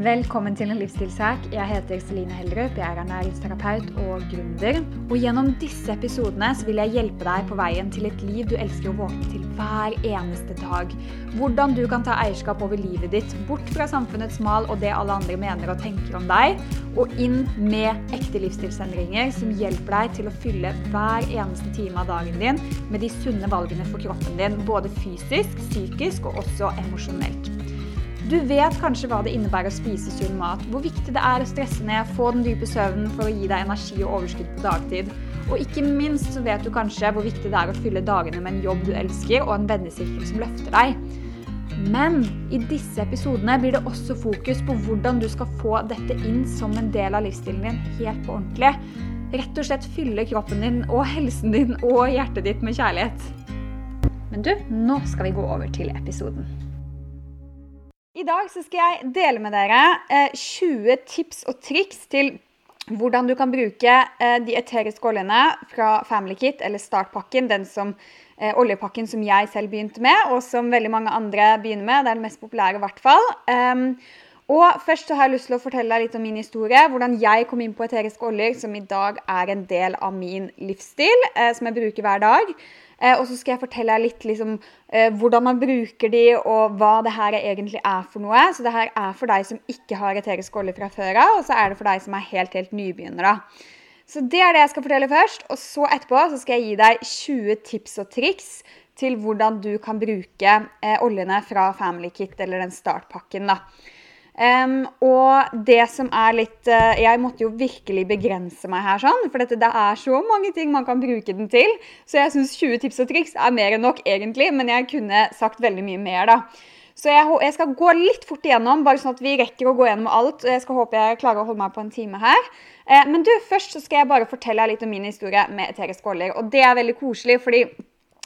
Velkommen til en livsstilshack. Jeg heter Celine Heldrup. Jeg er ernæringsterapeut og gründer. Og gjennom disse episodene vil jeg hjelpe deg på veien til et liv du elsker å våkne til hver eneste dag. Hvordan du kan ta eierskap over livet ditt, bort fra samfunnets mal og det alle andre mener og tenker om deg, og inn med ekte livsstilsendringer som hjelper deg til å fylle hver eneste time av dagen din med de sunne valgene for kroppen din, både fysisk, psykisk og også emosjonelt. Du vet kanskje hva det innebærer å spise sunn mat, hvor viktig det er å stresse ned, få den dype søvnen for å gi deg energi og overskudd på dagtid. Og ikke minst så vet du kanskje hvor viktig det er å fylle dagene med en jobb du elsker, og en vennesirkel som løfter deg. Men i disse episodene blir det også fokus på hvordan du skal få dette inn som en del av livsstilen din helt på ordentlig. Rett og slett fylle kroppen din og helsen din og hjertet ditt med kjærlighet. Men du, nå skal vi gå over til episoden. I dag skal jeg dele med dere 20 eh, tips og triks til hvordan du kan bruke eh, de eteriske oljene fra Family Kit, eller startpakken, den som, eh, oljepakken som jeg selv begynte med, og som veldig mange andre begynner med. Det er den mest populære i hvert fall. Ehm, og først har jeg lyst til å fortelle deg litt om min historie. Hvordan jeg kom inn på eteriske oljer, som i dag er en del av min livsstil, som jeg bruker hver dag. Eh, og så skal jeg fortelle deg litt liksom, eh, hvordan man bruker de, og hva det her egentlig er for noe. Så det her er for deg som ikke har eterisk olje fra før av, og så er det for deg som er helt, helt nybegynner. da. Så det er det jeg skal fortelle først. Og så etterpå så skal jeg gi deg 20 tips og triks til hvordan du kan bruke eh, oljene fra Family Kit, eller den startpakken. da. Um, og det som er litt uh, Jeg måtte jo virkelig begrense meg her, sånn, for dette, det er så mange ting man kan bruke den til. Så jeg syns 20 tips og triks er mer enn nok, egentlig, men jeg kunne sagt veldig mye mer, da. Så jeg, jeg, skal gå litt fort igjennom, bare sånn at vi rekker å gå gjennom alt. og Jeg skal håpe jeg klarer å holde meg på en time her. Uh, men du, først så skal jeg bare fortelle litt om min historie med eteriske oljer. Og det er veldig koselig, fordi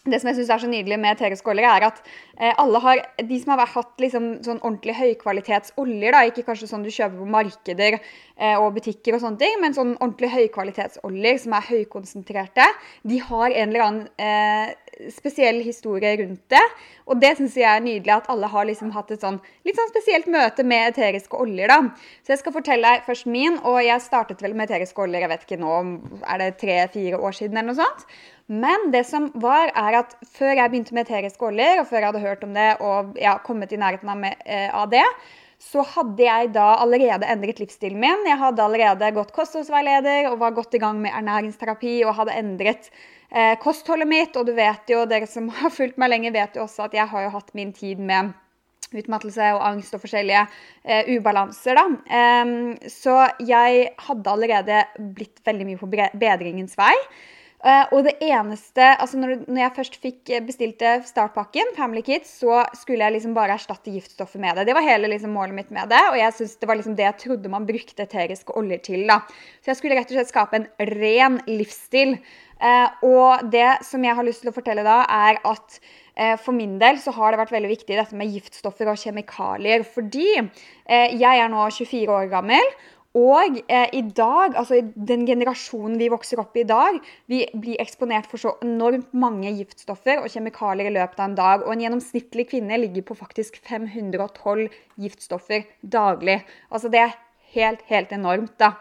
det som jeg synes er så nydelig med eteriske oljer, er at eh, alle har, de som har hatt liksom, sånn ordentlig høykvalitetsoljer, da, ikke kanskje sånn du kjøper på markeder eh, og butikker, og sånne ting, men sånn ordentlig høykvalitetsoljer som er høykonsentrerte, de har en eller annen eh, spesiell historie rundt det. Og det syns jeg er nydelig, at alle har liksom hatt et sånn, litt sånn spesielt møte med eteriske oljer. da. Så jeg skal fortelle deg først min, og jeg startet vel med eteriske oljer jeg vet ikke nå, er det tre-fire år siden eller noe sånt. Men det som var, er at før jeg begynte med eteriske oljer, og før jeg hadde hørt om det og ja, kommet i nærheten av, med, eh, av, det, så hadde jeg da allerede endret livsstilen min. Jeg hadde allerede gått kostholdsveileder og var godt i gang med ernæringsterapi og hadde endret eh, kostholdet mitt. Og du vet jo, dere som har fulgt meg lenge, vet jo også at jeg har jo hatt min tid med utmattelse og angst og forskjellige eh, ubalanser. Da. Um, så jeg hadde allerede blitt veldig mye på bedringens vei. Uh, og det eneste, altså når, når, jeg først fikk bestilte startpakken, Family Kids, så skulle jeg liksom bare erstatte giftstoffet med det. Det var hele liksom målet mitt med det, og jeg synes det var liksom det jeg trodde man brukte eteriske oljer til. da. Så jeg skulle rett og slett skape en ren livsstil. Uh, og det som jeg har lyst til å fortelle da, er at uh, for min del så har det vært veldig viktig dette med giftstoffer og kjemikalier. Fordi jeg er nå 24 år gammel. Og eh, i dag, altså den generasjonen vi vokser opp i i dag, vi blir eksponert for så enormt mange giftstoffer og kjemikalier i løpet av en dag. Og en gjennomsnittlig kvinne ligger på faktisk 512 giftstoffer daglig. Altså det er helt, helt enormt, da.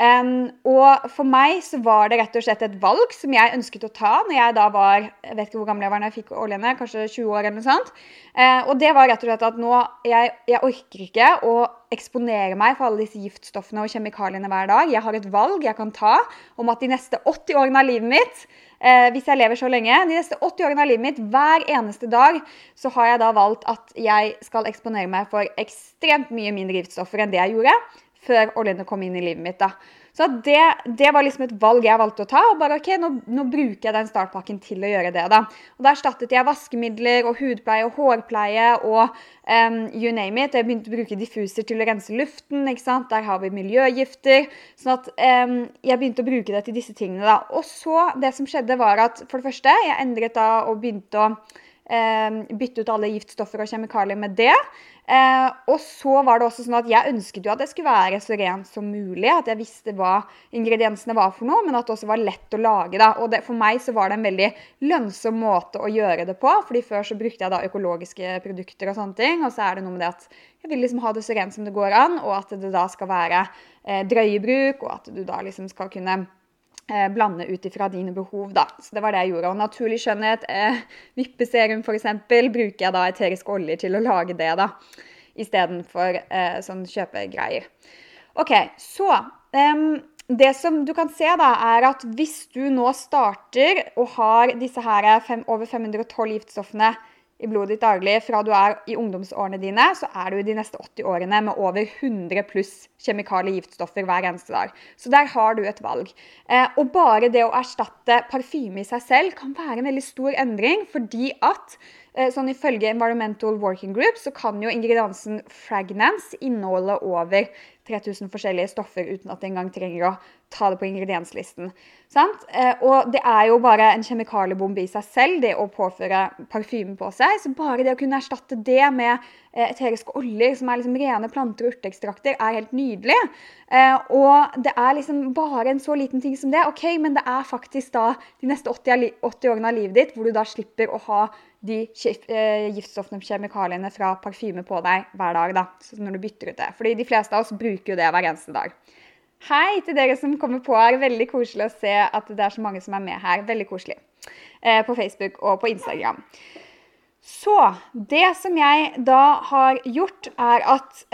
Um, og for meg så var det rett og slett et valg som jeg ønsket å ta når jeg da var jeg vet ikke hvor gammel jeg var når jeg fikk oljene, kanskje 20 år eller noe sånt. Uh, og det var rett og slett at nå jeg, jeg, orker ikke å eksponere meg for alle disse giftstoffene og kjemikaliene hver dag. Jeg har et valg jeg kan ta om at de neste 80 årene av livet mitt uh, hvis jeg lever så lenge, de neste 80 årene av livet mitt, hver eneste dag, så har jeg da valgt at jeg skal eksponere meg for ekstremt mye mindre giftstoffer enn det jeg gjorde før oljene kom inn i livet mitt. da. Så det, det, var liksom et valg jeg valgte å ta. og bare ok, nå, nå, bruker jeg den startpakken til å gjøre det. Da Og da erstattet jeg vaskemidler og hudpleie og hårpleie og um, you name it. Jeg begynte å bruke diffuser til å rense luften. ikke sant? Der har vi miljøgifter. sånn at um, jeg begynte å bruke det til disse tingene. da. Og så, det som skjedde, var at for det første, jeg endret da og begynte å um, bytte ut alle giftstoffer og kjemikalier med det. Eh, og så var det også sånn at jeg ønsket jo at det skulle være så rent som mulig. At jeg visste hva ingrediensene var for noe, men at det også var lett å lage. da. Og det, for meg så var det en veldig lønnsom måte å gjøre det på. fordi før så brukte jeg da økologiske produkter og sånne ting. Og så er det noe med det at jeg vil liksom ha det så rent som det går an, og at det da skal være eh, drøyebruk, og at du da liksom skal kunne blande ut ifra dine behov. da. Så Det var det jeg gjorde. Og naturlig skjønnhet, eh, vippeserum f.eks., bruker jeg da eterisk olje til å lage det. da istedenfor eh, sånn kjøpegreier. OK, så um, Det som du kan se, da, er at hvis du nå starter og har disse her over 512 giftstoffene i blodet ditt daglig fra du er i ungdomsårene dine, så er du i de neste 80 årene med over 100 pluss kjemikale giftstoffer hver eneste dag. Så der har du et valg. Eh, og bare det å erstatte parfyme i seg selv kan være en veldig stor endring, fordi at Eh, sånn Ifølge Environmental Working Group så kan jo ingrediensen fragnance inneholde over 3000 forskjellige stoffer uten at det engang trenger å ta det på ingredienslisten. Sant? Eh, og det er jo bare en kjemikaliebombe i seg selv, det å påføre parfyme på seg. Så bare det å kunne erstatte det med eh, eteriske oljer, som er liksom rene planter og urteekstrakter, er helt nydelig. Og det er liksom bare en så liten ting som det. Ok, men det er faktisk da de neste 80, 80 årene av livet ditt hvor du da slipper å ha de eh, giftstoffene og kjemikaliene fra parfyme på deg hver dag. da, når du bytter ut det. Fordi de fleste av oss bruker jo det hver eneste dag. Hei til dere som kommer på her. Veldig koselig å se at det er så mange som er med her. Veldig koselig. Eh, på Facebook og på Instagram. Så det som jeg da har gjort, er at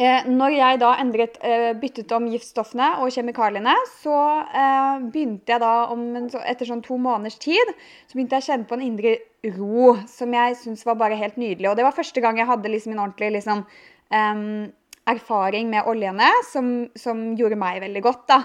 Eh, når jeg da endret, eh, byttet om giftstoffene og kjemikaliene, så eh, begynte jeg da om en, etter sånn to måneders tid så begynte jeg å kjenne på en indre ro som jeg syntes var bare helt nydelig. Og det var første gang jeg hadde liksom en ordentlig liksom, um, erfaring med oljene som, som, gjorde meg veldig godt. da.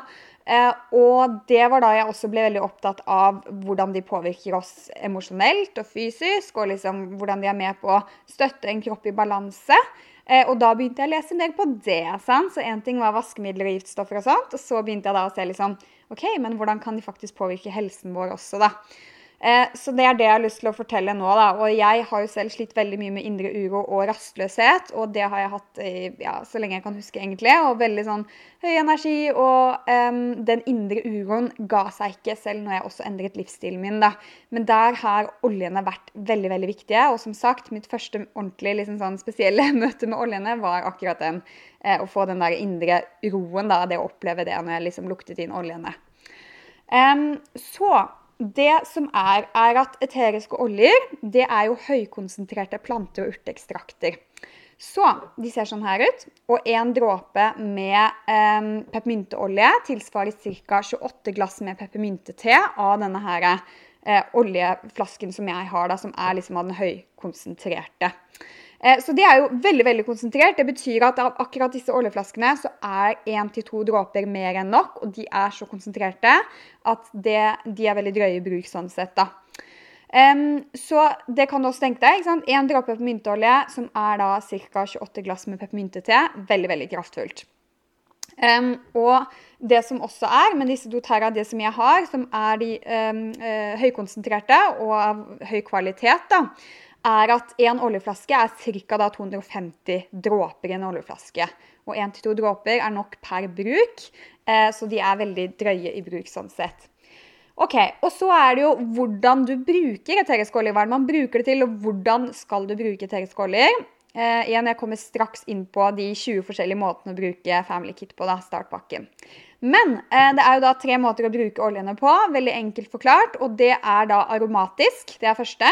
Eh, og det var da jeg også ble veldig opptatt av hvordan de påvirker oss emosjonelt og fysisk, og liksom hvordan de er med på å støtte en kropp i balanse. Eh, og da begynte jeg å lese del på det. Sant? Så én ting var vaskemidler og giftstoffer, og sånt, og så begynte jeg da å se liksom, ok, men hvordan kan de faktisk påvirke helsen vår også. da. Eh, så det er det jeg har lyst til å fortelle nå. Da. Og jeg har jo selv slitt veldig mye med indre uro og rastløshet. Og det har jeg hatt ja, så lenge jeg kan huske, egentlig. Og veldig sånn høy energi. Og um, den indre uroen ga seg ikke selv når jeg også endret livsstilen min. Da. Men der har oljene vært veldig veldig viktige. Og som sagt, mitt første ordentlig liksom sånn spesielle møte med oljene var akkurat den. Eh, å få den der indre roen, da, det å oppleve det når jeg liksom luktet inn oljene. Um, så det som er, er at eteriske oljer det er jo høykonsentrerte planter- og urteekstrakter. Så de ser sånn her ut. Og én dråpe med eh, peppermynteolje tilsvarer ca. 28 glass med peppermyntete av denne her, eh, oljeflasken som jeg har, da, som er liksom av den høykonsentrerte. Eh, så det er jo veldig veldig konsentrert. Det betyr at av akkurat disse oljeflaskene så er én til to dråper mer enn nok. Og de er så konsentrerte at det, de er veldig drøye i bruk sånn sett. da. Um, så det kan du også tenke deg. Én dråpe peppermynteolje, som er da ca. 28 glass med peppermyntete. Veldig, veldig kraftfullt. Um, og det som også er med disse doTERRA, det som jeg har, som er de um, høykonsentrerte og av høy kvalitet, da, er at en oljeflaske er ca. 250 dråper i en oljeflaske. Og 1-2 dråper er nok per bruk, eh, så de er veldig drøye i bruk sånn sett. Ok, Og så er det jo hvordan du bruker eteriske oljer. Hva man bruker det til, og hvordan skal du bruke eteriske oljer. Eh, igjen, Jeg kommer straks inn på de 20 forskjellige måtene å bruke Family Kit på. da, startpakken. Men eh, det er jo da tre måter å bruke oljene på. Veldig enkelt forklart. og Det er da aromatisk. Det er første.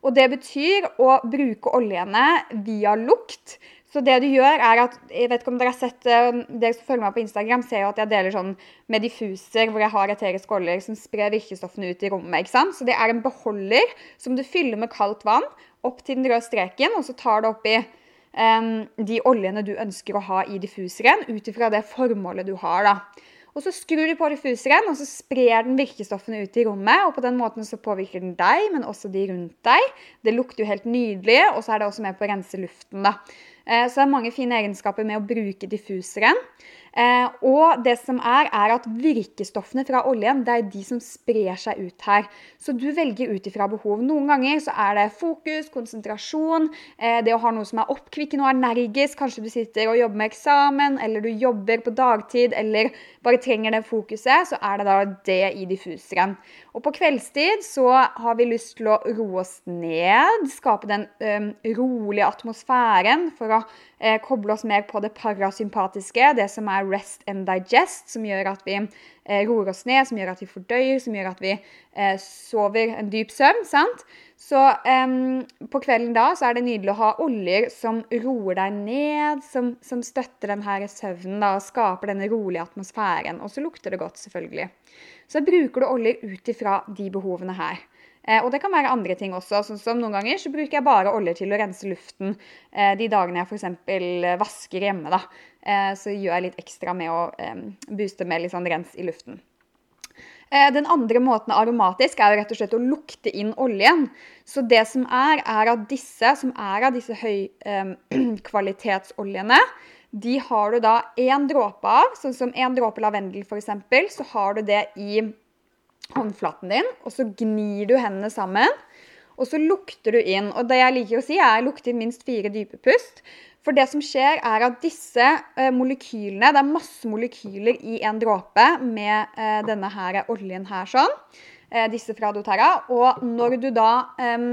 Og det betyr å bruke oljene via lukt. Så det du gjør er at, jeg vet ikke om Dere har sett, eh, dere som følger meg på Instagram, ser jo at jeg deler sånn med diffuser hvor jeg har eteriske oljer som sprer virkestoffene ut i rommet. ikke sant? Så det er en beholder som du fyller med kaldt vann opp til den røde streken, og så tar du oppi um, de oljene du ønsker å ha i diffuseren, ut ifra det formålet du har. da. Og så skrur du på diffuseren, og så sprer den virkestoffene ut i rommet. og På den måten så påvirker den deg, men også de rundt deg. Det lukter jo helt nydelig, og så er det også med på å rense luften. da. Eh, så det er mange fine egenskaper med å bruke diffuseren. Eh, og det som er, er at virkestoffene fra oljen det er de som sprer seg ut her. Så du velger ut ifra behov. Noen ganger så er det fokus, konsentrasjon, eh, det å ha noe som er oppkvikkende og energisk. Kanskje du sitter og jobber med eksamen, eller du jobber på dagtid, eller bare trenger det fokuset. Så er det da det i diffuseren. Og på kveldstid så har vi lyst til å roe oss ned, skape den ø, rolige atmosfæren for å eh, koble oss mer på det parasympatiske, det som er rest and digest, som gjør at vi eh, roer oss ned, som gjør at vi fordøyer, som gjør at vi eh, sover en dyp søvn. sant? Så på kvelden da så er det nydelig å ha oljer som roer deg ned, som, som støtter denne søvnen da, og skaper denne rolige atmosfæren. Og så lukter det godt, selvfølgelig. Så bruker du oljer ut ifra de behovene her. Eh, og det kan være andre ting også. sånn som Noen ganger så bruker jeg bare olje til å rense luften eh, de dagene jeg f.eks. vasker hjemme. da. Eh, så gjør jeg litt ekstra med å booste med litt sånn rens i luften. Den andre måten aromatisk er jo rett og slett å lukte inn oljen. Så det som er, er at disse som er av disse høykvalitetsoljene, de har du da én dråpe av. Sånn som én dråpe lavendel, f.eks., så har du det i håndflaten din, og så gnir du hendene sammen. Og så lukter du inn. Og det jeg liker å si, er lukte inn minst fire dype pust. For det som skjer, er at disse eh, molekylene Det er masse molekyler i en dråpe med eh, denne her oljen her sånn. Eh, disse fra doTERRA. Og når du da um,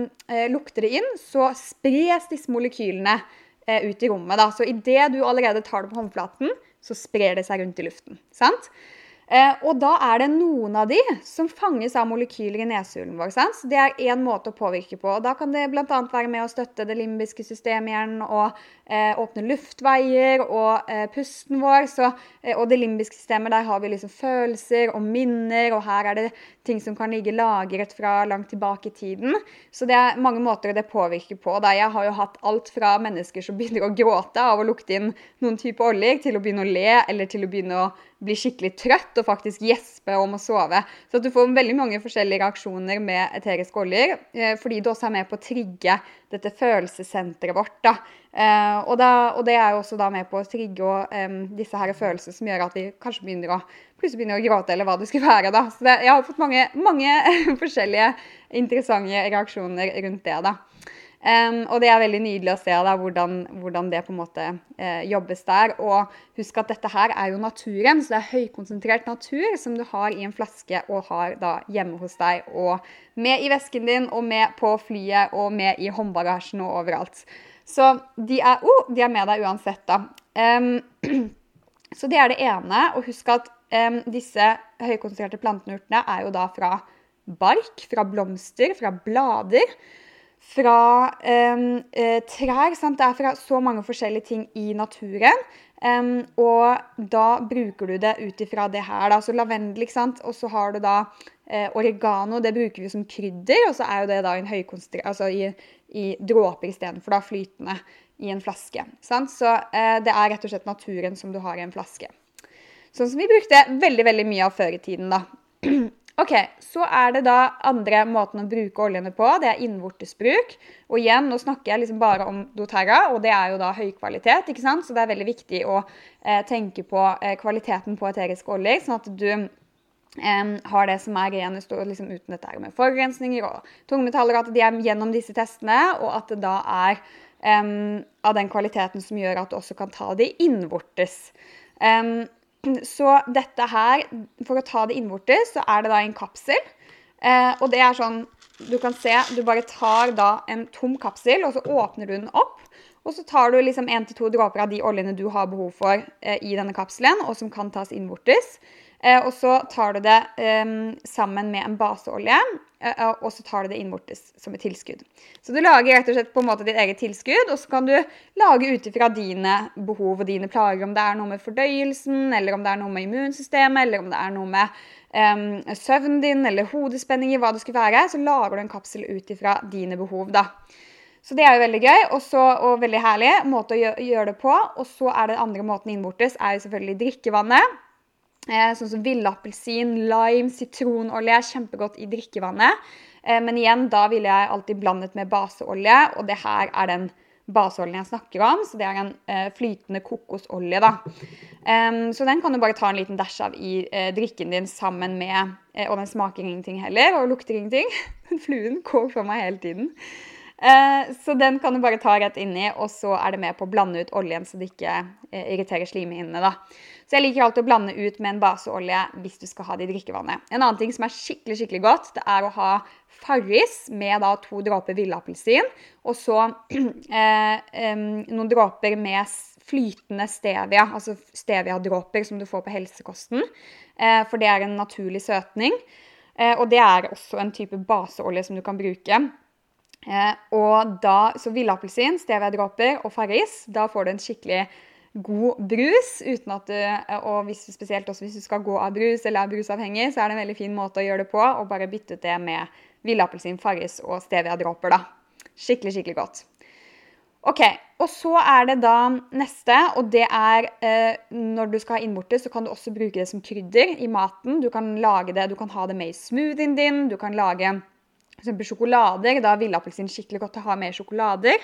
lukter det inn, så spres disse molekylene ut i rommet. Da. Så idet du allerede tar det på håndflaten, så sprer det seg rundt i luften. sant? Eh, og da er det noen av de som fanges av molekyler i nesehulen vår. Sant? Så det er én måte å påvirke på. Og da kan det bl.a. være med å støtte det limbiske systemet igjen og eh, åpne luftveier og eh, pusten vår. Så, eh, og det limbiske systemet, der har vi liksom følelser og minner, og her er det ting som kan ligge lagret fra langt tilbake i tiden. Så det er mange måter det påvirker på. Da jeg har jo hatt alt fra mennesker som begynner å gråte av å lukte inn noen type oljer, til å begynne å le eller til å begynne å bli skikkelig trøtt og faktisk gjesper om å sove. Så du får veldig mange forskjellige reaksjoner med eteriske oljer, eh, fordi det også er med på å trigge dette følelsessenteret vårt. Da. Eh, og, da, og, det er også da med på å trigge og, um, disse her følelsene som gjør at vi kanskje begynner å, plutselig begynner å gråte, eller hva det skulle være. da. Så det, jeg har fått mange, mange forskjellige interessante reaksjoner rundt det. da. Um, og det er veldig nydelig å se da, hvordan, hvordan, det på en måte eh, jobbes der. Og husk at dette her er jo naturen, så det er høykonsentrert natur som du har i en flaske og har da hjemme hos deg. Og med i vesken din, og med på flyet, og med i håndbagasjen og overalt. Så de er, oh, de er med deg uansett, da. Um, så det er det ene. Og husk at um, disse høykonsentrerte planteurtene er jo da fra bark, fra blomster, fra blader fra um, trær. Sant? Det er fra så mange forskjellige ting i naturen. Um, og da bruker du det ut ifra det her. Da. Så lavendel, ikke sant. Og så har du da uh, oregano. Det bruker vi som krydder. Og så er jo det da en altså i, i dråper istedenfor flytende i en flaske. Sant? Så uh, det er rett og slett naturen som du har i en flaske. Sånn som vi brukte veldig, veldig mye av før i tiden, da. Ok, Så er det da andre måten å bruke oljene på. Det er innvortesbruk. Og igjen, nå snakker jeg liksom bare om doTERRA, og det er jo da høy kvalitet. ikke sant? Så det er veldig viktig å eh, tenke på eh, kvaliteten på eteriske oljer, sånn at du eh, har det som er igjen liksom uten dette med forurensninger og tungmetaller. At de er gjennom disse testene, og at det da er av den kvaliteten som gjør at du også kan ta de innvortes. Um, så dette her, for å ta det innvortes, så er det da en kapsel. Eh, og det er sånn Du kan se, du bare tar da en tom kapsel, og så åpner du den opp. Og så tar du liksom én til to dråper av de oljene du har behov for eh, i denne kapselen, og som kan tas innvortes. Eh, og så tar du det um, sammen med en baseolje, uh, og så tar du det innvortes som et tilskudd. Så du lager rett og slett på en måte ditt eget tilskudd, og så kan du lage ut ifra dine behov og dine plager. Om det er noe med fordøyelsen, eller om det er noe med immunsystemet, eller om det er noe med um, søvnen din eller hodespenninger, hva det skulle være, så lager du en kapsel ut ifra dine behov. da. Så det er jo veldig gøy også, og veldig herlig måte å gjøre det på. Og så er det andre måten innvortes, er jo selvfølgelig drikkevannet. Eh, sånn som villappelsin, lime, sitronolje er kjempegodt i drikkevannet. Eh, men igjen, da ville jeg alltid blandet med baseolje, og det her er den baseoljen jeg snakker om. Så det er en eh, flytende kokosolje, da. Så den kan du bare ta en liten dæsj av i drikken din sammen med Og den smaker ingenting heller, og lukter ingenting. Fluen går for meg hele tiden. Så den kan du bare ta rett inni, og så er det med på å blande ut oljen så det ikke irriterer slimhinnene. da. Så jeg liker alltid å blande ut med en baseolje hvis du skal ha det i drikkevannet. En annen ting som er skikkelig skikkelig godt, det er å ha Farris med da to dråper villapelsin, og så eh, noen dråper med flytende stevia, altså stevia-dråper som du får på helsekosten. Eh, for det er en naturlig søtning. Eh, og det er også en type baseolje som du kan bruke. Eh, og da, Så villapelsin, stevia-dråper og Farris, da får du en skikkelig god brus. uten at du, og hvis, Spesielt også hvis du skal gå av brus eller er brusavhengig, så er det en veldig fin måte å gjøre det på. å bare bytte ut det med villappelsin, Farris og stevia-dråper. da. Skikkelig, skikkelig godt. Ok, og Så er det da neste, og det er eh, når du skal ha innvortes, så kan du også bruke det som krydder i maten. Du kan lage det, du kan ha det med i smoothien din. Du kan lage F.eks. sjokolader. Da ville appelsin skikkelig godt å ha med sjokolader.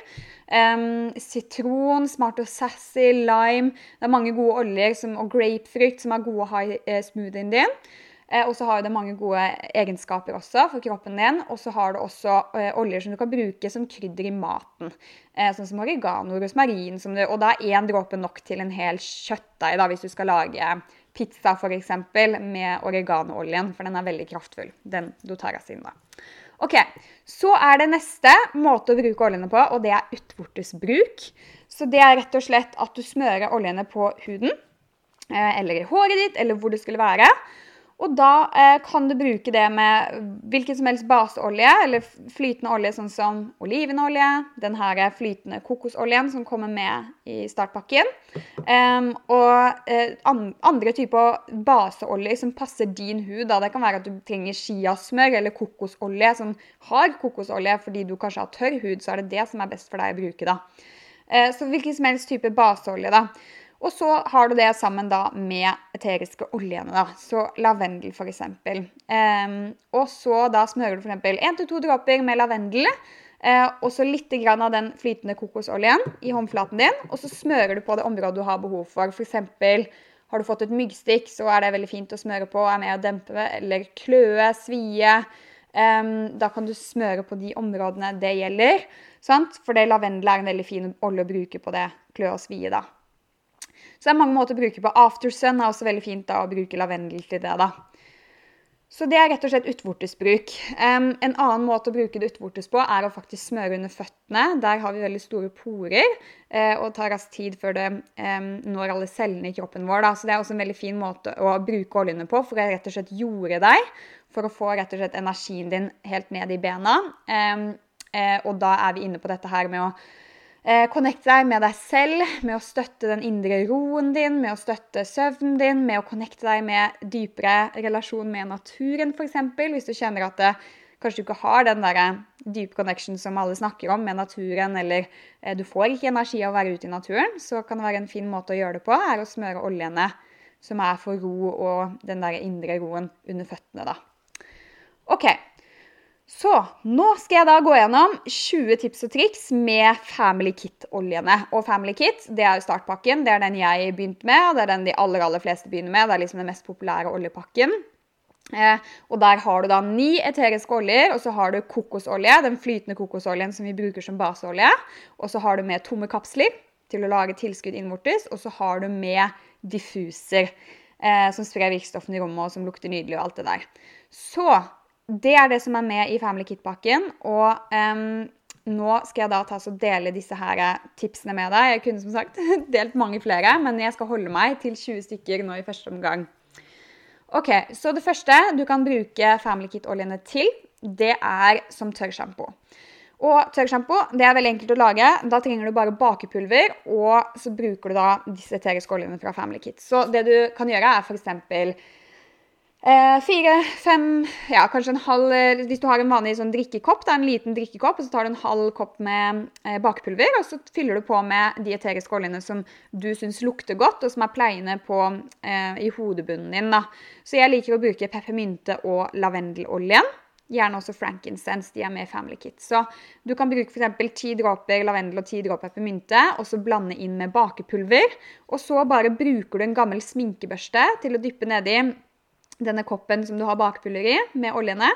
Um, sitron, smart og sassy, lime. Det er mange gode oljer som, og grapefrukt som er gode å ha i eh, smoothien din. Eh, og så har det mange gode egenskaper også for kroppen din. Og så har du også eh, oljer som du kan bruke som krydder i maten. Eh, sånn som oregano, rosmarin. Som du, og da er én dråpe nok til en hel kjøttdeig da, hvis du skal lage pizza f.eks. med oreganooljen, for den er veldig kraftfull. Den doTERRA-sin, da. Ok, Så er det neste måte å bruke oljene på, og det er utvortesbruk. Så det er rett og slett at du smører oljene på huden, eh, eller i håret ditt, eller hvor det skulle være. Og da eh, kan du bruke det med hvilken som helst baseolje, eller flytende olje sånn som olivenolje, den her flytende kokosoljen som kommer med i startpakken, um, og eh, andre typer baseolje som passer din hud. Da. Det kan være at du trenger chiasmør eller kokosolje som har kokosolje fordi du kanskje har tørr hud, så er det det som er best for deg å bruke. da. Eh, så hvilken som helst type baseolje. da. Og så har du det sammen da med eteriske oljene. da, Så lavendel f.eks. Um, og så da smører du f.eks. 1-2 dråper med lavendel. Uh, og så litt av den flytende kokosoljen i håndflaten din. Og så smører du på det området du har behov for. F.eks. har du fått et myggstikk, så er det veldig fint å smøre på. Er med å dempe eller kløe, svie. Um, da kan du smøre på de områdene det gjelder. Sant? For lavendel er en veldig fin olje å bruke på det kløe og svie. da. Så det er mange måter å bruke på. Aftersun er også veldig fint da, å bruke lavendel til det. da. Så det er rett og slett utvortesbruk. Um, en annen måte å bruke det utvortes på er å faktisk smøre under føttene. Der har vi veldig store porer, uh, og det tar raskt tid før det um, når alle cellene i kroppen vår. Da. Så det er også en veldig fin måte å bruke oljene på for å rett og slett jorde deg. For å få rett og slett energien din helt ned i bena. Um, uh, og da er vi inne på dette her med å Eh, connecte deg med deg selv, med å støtte den indre roen din, med å støtte søvnen din, med å connecte deg med dypere relasjon med naturen, f.eks. Hvis du kjenner at det, kanskje du ikke har den der deep connection som alle snakker om med naturen, eller eh, du får ikke energi av å være ute i naturen, så kan det være en fin måte å gjøre det på, er å smøre oljene som er for ro og den der indre roen under føttene, da. OK. Så nå skal jeg da gå gjennom 20 tips og triks med Family Kit-oljene. Og Family Kit det er jo startpakken. Det er den jeg begynte med, og det er den de aller aller fleste begynner med. Det er liksom den mest populære oljepakken. Eh, og Der har du da ni eteriske oljer, og så har du kokosolje, den flytende kokosoljen som vi bruker som baseolje. Og så har du med tomme kapsler til å lage tilskudd innvortes, og så har du med diffuser eh, som sprer virkstoffene i rommet, og som lukter nydelig og alt det der. Så det er det som er med i Family Kit-pakken. Og um, nå skal jeg da ta og dele disse her tipsene med deg. Jeg kunne som sagt delt mange flere, men jeg skal holde meg til 20 stykker nå i første omgang. Ok, Så det første du kan bruke Family Kit-oljene til, det er som tørrsjampo. Og tørrsjampo det er veldig enkelt å lage. Da trenger du bare bakepulver, og så bruker du da disse eteriske oljene fra Family Kit. Så det du kan gjøre, er f.eks. Eh, fire, fem, ja, kanskje en halv eh, Hvis du har en vanlig sånn drikkekopp, da, en liten drikkekopp, og så tar du en halv kopp med eh, bakepulver, og så fyller du på med de eteriske oljene som du syns lukter godt, og som er pleiende på, eh, i hodebunnen din. Da. Så jeg liker å bruke peppermynte og lavendeloljen. Gjerne også frankincense. De er med i Family Kit. Så du kan bruke f.eks. ti dråper lavendel og ti dråper peppermynte, og så blande inn med bakepulver. Og så bare bruker du en gammel sminkebørste til å dyppe nedi denne koppen som du har bakpulver i, med oljene.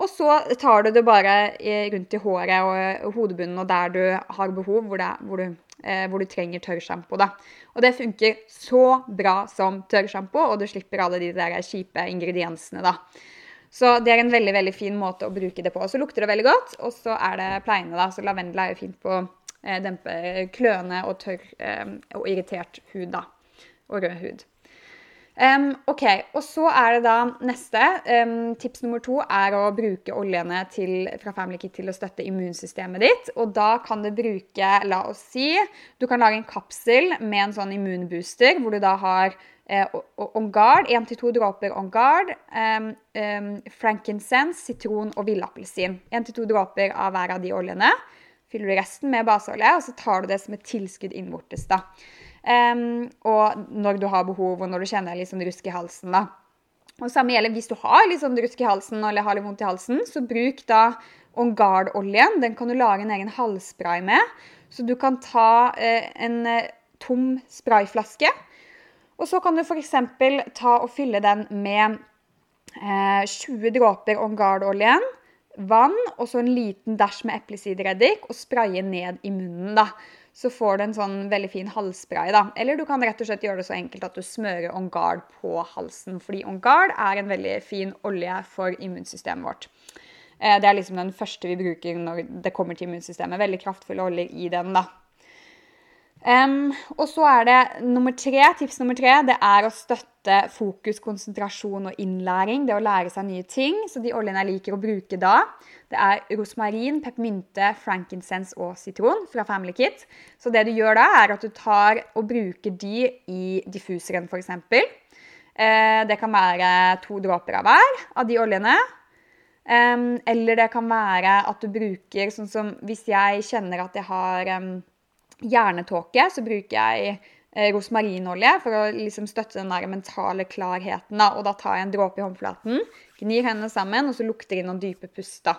Og så tar du det bare rundt i håret og hodebunnen og der du har behov, hvor, det, hvor, du, eh, hvor du, trenger tørrsjampo. Og det funker så bra som tørrsjampo, og du slipper alle de der kjipe ingrediensene. da. Så det er en veldig veldig fin måte å bruke det på. Så lukter det veldig godt, og så er det pleiende. da, Så lavendel er jo fint på å eh, dempe kløne og tørr eh, og irritert hud. da, Og rød hud. Um, ok, og så er det da neste. Um, tips nummer to er å bruke oljene til, fra Family Kit til å støtte immunsystemet ditt. Og da kan du bruke, la oss si, du kan lage en kapsel med en sånn immunbooster, hvor du da har eh, On Guard, én til to dråper On Guard, um, frankincense, sitron og villappelsin. Én til to dråper av hver av de oljene. Fyller du resten med baseolje, og så tar du det som et tilskudd innvortes. da. Um, og når du har behov, og når du kjenner litt sånn rusk i halsen. da. Og samme gjelder hvis du har litt sånn rusk i halsen eller har litt vondt i halsen. Så bruk da On Guard-oljen. Den kan du lage en egen halsspray med. Så du kan ta eh, en eh, tom sprayflaske. Og så kan du f.eks. ta og fylle den med eh, 20 dråper On Guard-oljen, vann og så en liten dæsj med eplesidereddik og spraye ned i munnen. da så får du en sånn veldig fin halsspray. da. Eller du kan rett og slett gjøre det så enkelt at du smører On Guard på halsen. Fordi On Guard er en veldig fin olje for immunsystemet vårt. Eh, det er liksom den første vi bruker når det kommer til immunsystemet. Veldig kraftfulle oljer i den. da. Um, og så er det nummer tre, tips nummer tre det er å støtte fokus, konsentrasjon og innlæring. Det å lære seg nye ting. Så de oljene jeg liker å bruke da, det er rosmarin, peppermynte, frankincense og sitron fra Family Kit. Så det du gjør da, er at du tar og bruker de i diffuseren, f.eks. Uh, det kan være to dråper av hver av de oljene. Um, eller det kan være at du bruker sånn som hvis jeg kjenner at jeg har um, hjernetåke, så bruker jeg eh, rosmarinolje for å liksom støtte den der mentale klarheten. Da. Og da tar jeg en dråpe i håndflaten, gnir hendene sammen, og så lukter inn noen dype pust. da.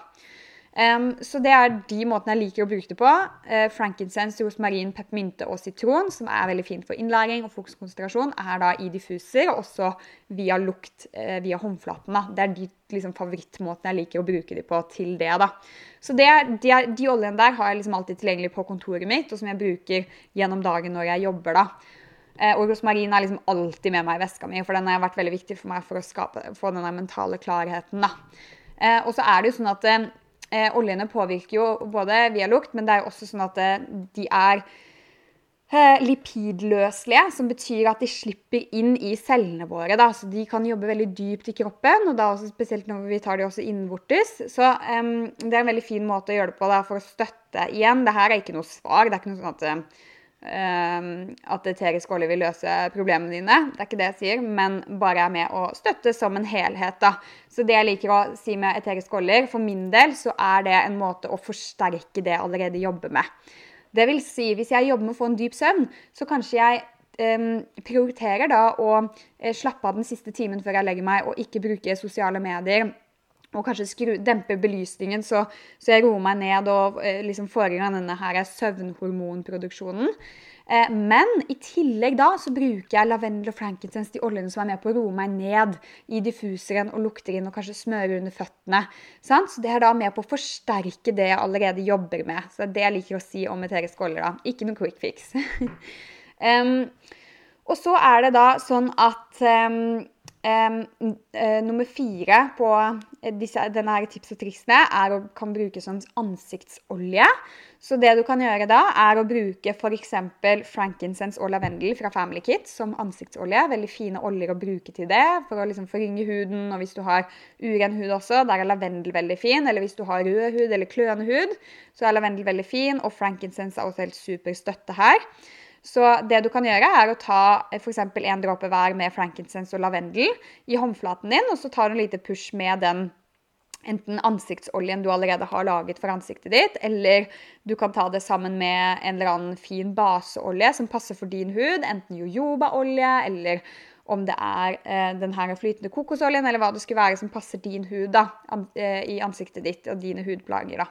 Um, så det er de måtene jeg liker å bruke det på. Uh, frankincense, rosmarin, peppermynte og sitron, som er veldig fint for innlæring og fokuskonsentrasjon, er da i diffuser, og også via lukt uh, via håndflaten. Det er de liksom, favorittmåtene jeg liker å bruke de på til det. da. Så det, de, de oljene der har jeg liksom alltid tilgjengelig på kontoret mitt, og som jeg bruker gjennom dagen når jeg jobber. da. Uh, og rosmarin er liksom alltid med meg i veska mi, for den har vært veldig viktig for meg for å skape, få den mentale klarheten. da. og så er det jo sånn at Eh, oljene påvirker jo både via lukt, men det er jo også sånn at eh, de er eh, lipidløselige, som betyr at de slipper inn i cellene våre. Da. Så de kan jobbe veldig dypt i kroppen, og da også spesielt når vi tar de også innvortes. Så um, det er en veldig fin måte å gjøre det på da, for å støtte igjen. Dette er ikke noe svar. Det er ikke noe sånn at Ehm, at eterisk olje vil løse problemene dine. Det er ikke det jeg sier, men bare er med å støtte som en helhet. da. Så det jeg liker å si med eteriske oljer, for min del så er det en måte å forsterke det jeg allerede jobber med. Det vil si, hvis jeg jobber med å få en dyp søvn, så kanskje jeg um, prioriterer da å eh, slappe av den siste timen før jeg legger meg, og ikke bruke sosiale medier og kanskje skru, dempe belysningen, så, så, jeg roer meg ned og eh, liksom får i gang denne her søvnhormonproduksjonen. Eh, men i tillegg da så bruker jeg lavendel og frankincense, de oljene som er med på å roe meg ned i diffuseren og lukter inn og kanskje smører under føttene. Sant? Så det er da med på å forsterke det jeg allerede jobber med. Så det er det jeg liker å si om eteriske oljer. da. Ikke noe quick fix. um, og så er det da sånn at um, nummer fire på eh, disse, denne her tips og triksene er å kan bruke som ansiktsolje. Så det du kan gjøre da, er å bruke f.eks. frankincense og lavendel fra Family Kit som ansiktsolje. Veldig fine oljer å bruke til det for å liksom forynge huden. Og hvis du har uren hud også, der er lavendel veldig fin. Eller hvis du har rød hud eller kløende hud, så er lavendel veldig fin. Og frankincense er også helt super støtte her. Så det du kan gjøre, er å ta eh, f.eks. en dråpe hver med frankincense og lavendel i håndflaten din, og så tar du en lite push med den enten ansiktsoljen du allerede har laget for ansiktet ditt, eller du kan ta det sammen med en eller annen fin baseolje som passer for din hud, enten jojobaolje eller om det er eh, den her flytende kokosoljen eller hva det skulle være som passer din hud da, an, eh, i ansiktet ditt og dine hudplager. da.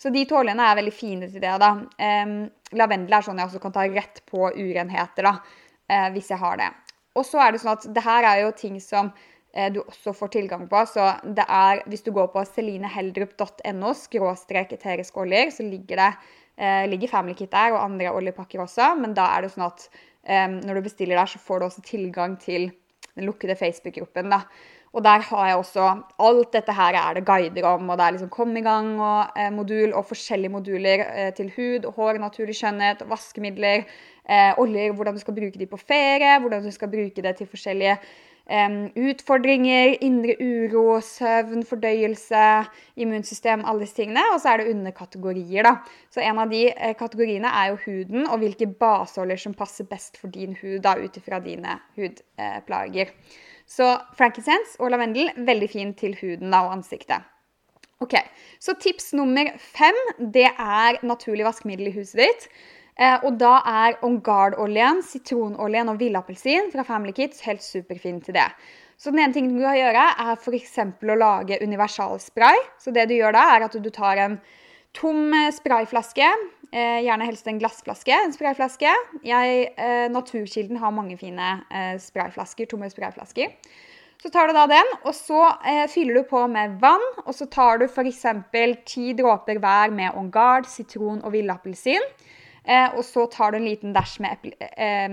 Så de tålene er veldig fine til det. da. Lavendel er sånn jeg også kan ta rett på urenheter da, uh, hvis jeg har det. Og så er det sånn at det her er jo ting som uh, du også får tilgang på. Så det er, hvis du går på selineheldrup.no skråstrek eteriske oljer, så ligger det uh, ligger Family Kit der og andre oljepakker også. Men da er det sånn at um, når du bestiller der, så får du også tilgang til den lukkede Facebook-gruppen. da. Og der har jeg også Alt dette her er det guider om. og Det er liksom Kom i gang og eh, modul og forskjellige moduler eh, til hud, hår, naturlig skjønnhet, vaskemidler, eh, oljer, hvordan du skal bruke de på ferie, hvordan du skal bruke det til forskjellige utfordringer, indre uro, søvn, fordøyelse, immunsystem, alle disse tingene. Og så er det underkategorier, da. Så en av de eh, kategoriene er jo huden og hvilke baseoljer som passer best for din hud, da, ut ifra dine hudplager. Så frankincense og lavendel veldig fin til huden og ansiktet. Ok, Så tips nummer fem det er naturlig vaskemiddel i huset ditt. Eh, og da er On Guard-oljen, sitronoljen og villappelsin fra Family Kids helt superfin til det. Så den ene tingen du kan gjøre, er f.eks. å lage universalspray. Så det du gjør da, er at du tar en tom sprayflaske, Eh, gjerne helst en glassflaske, en sprayflaske. Jeg, eh, Naturkilden har mange fine eh, sprayflasker, tomme sprayflasker. Så tar du da den, og så eh, fyller du på med vann. Og så tar du f.eks. ti dråper hver med On Guard, sitron og villappelsin. Eh, og så tar du en liten dæsj med, eh,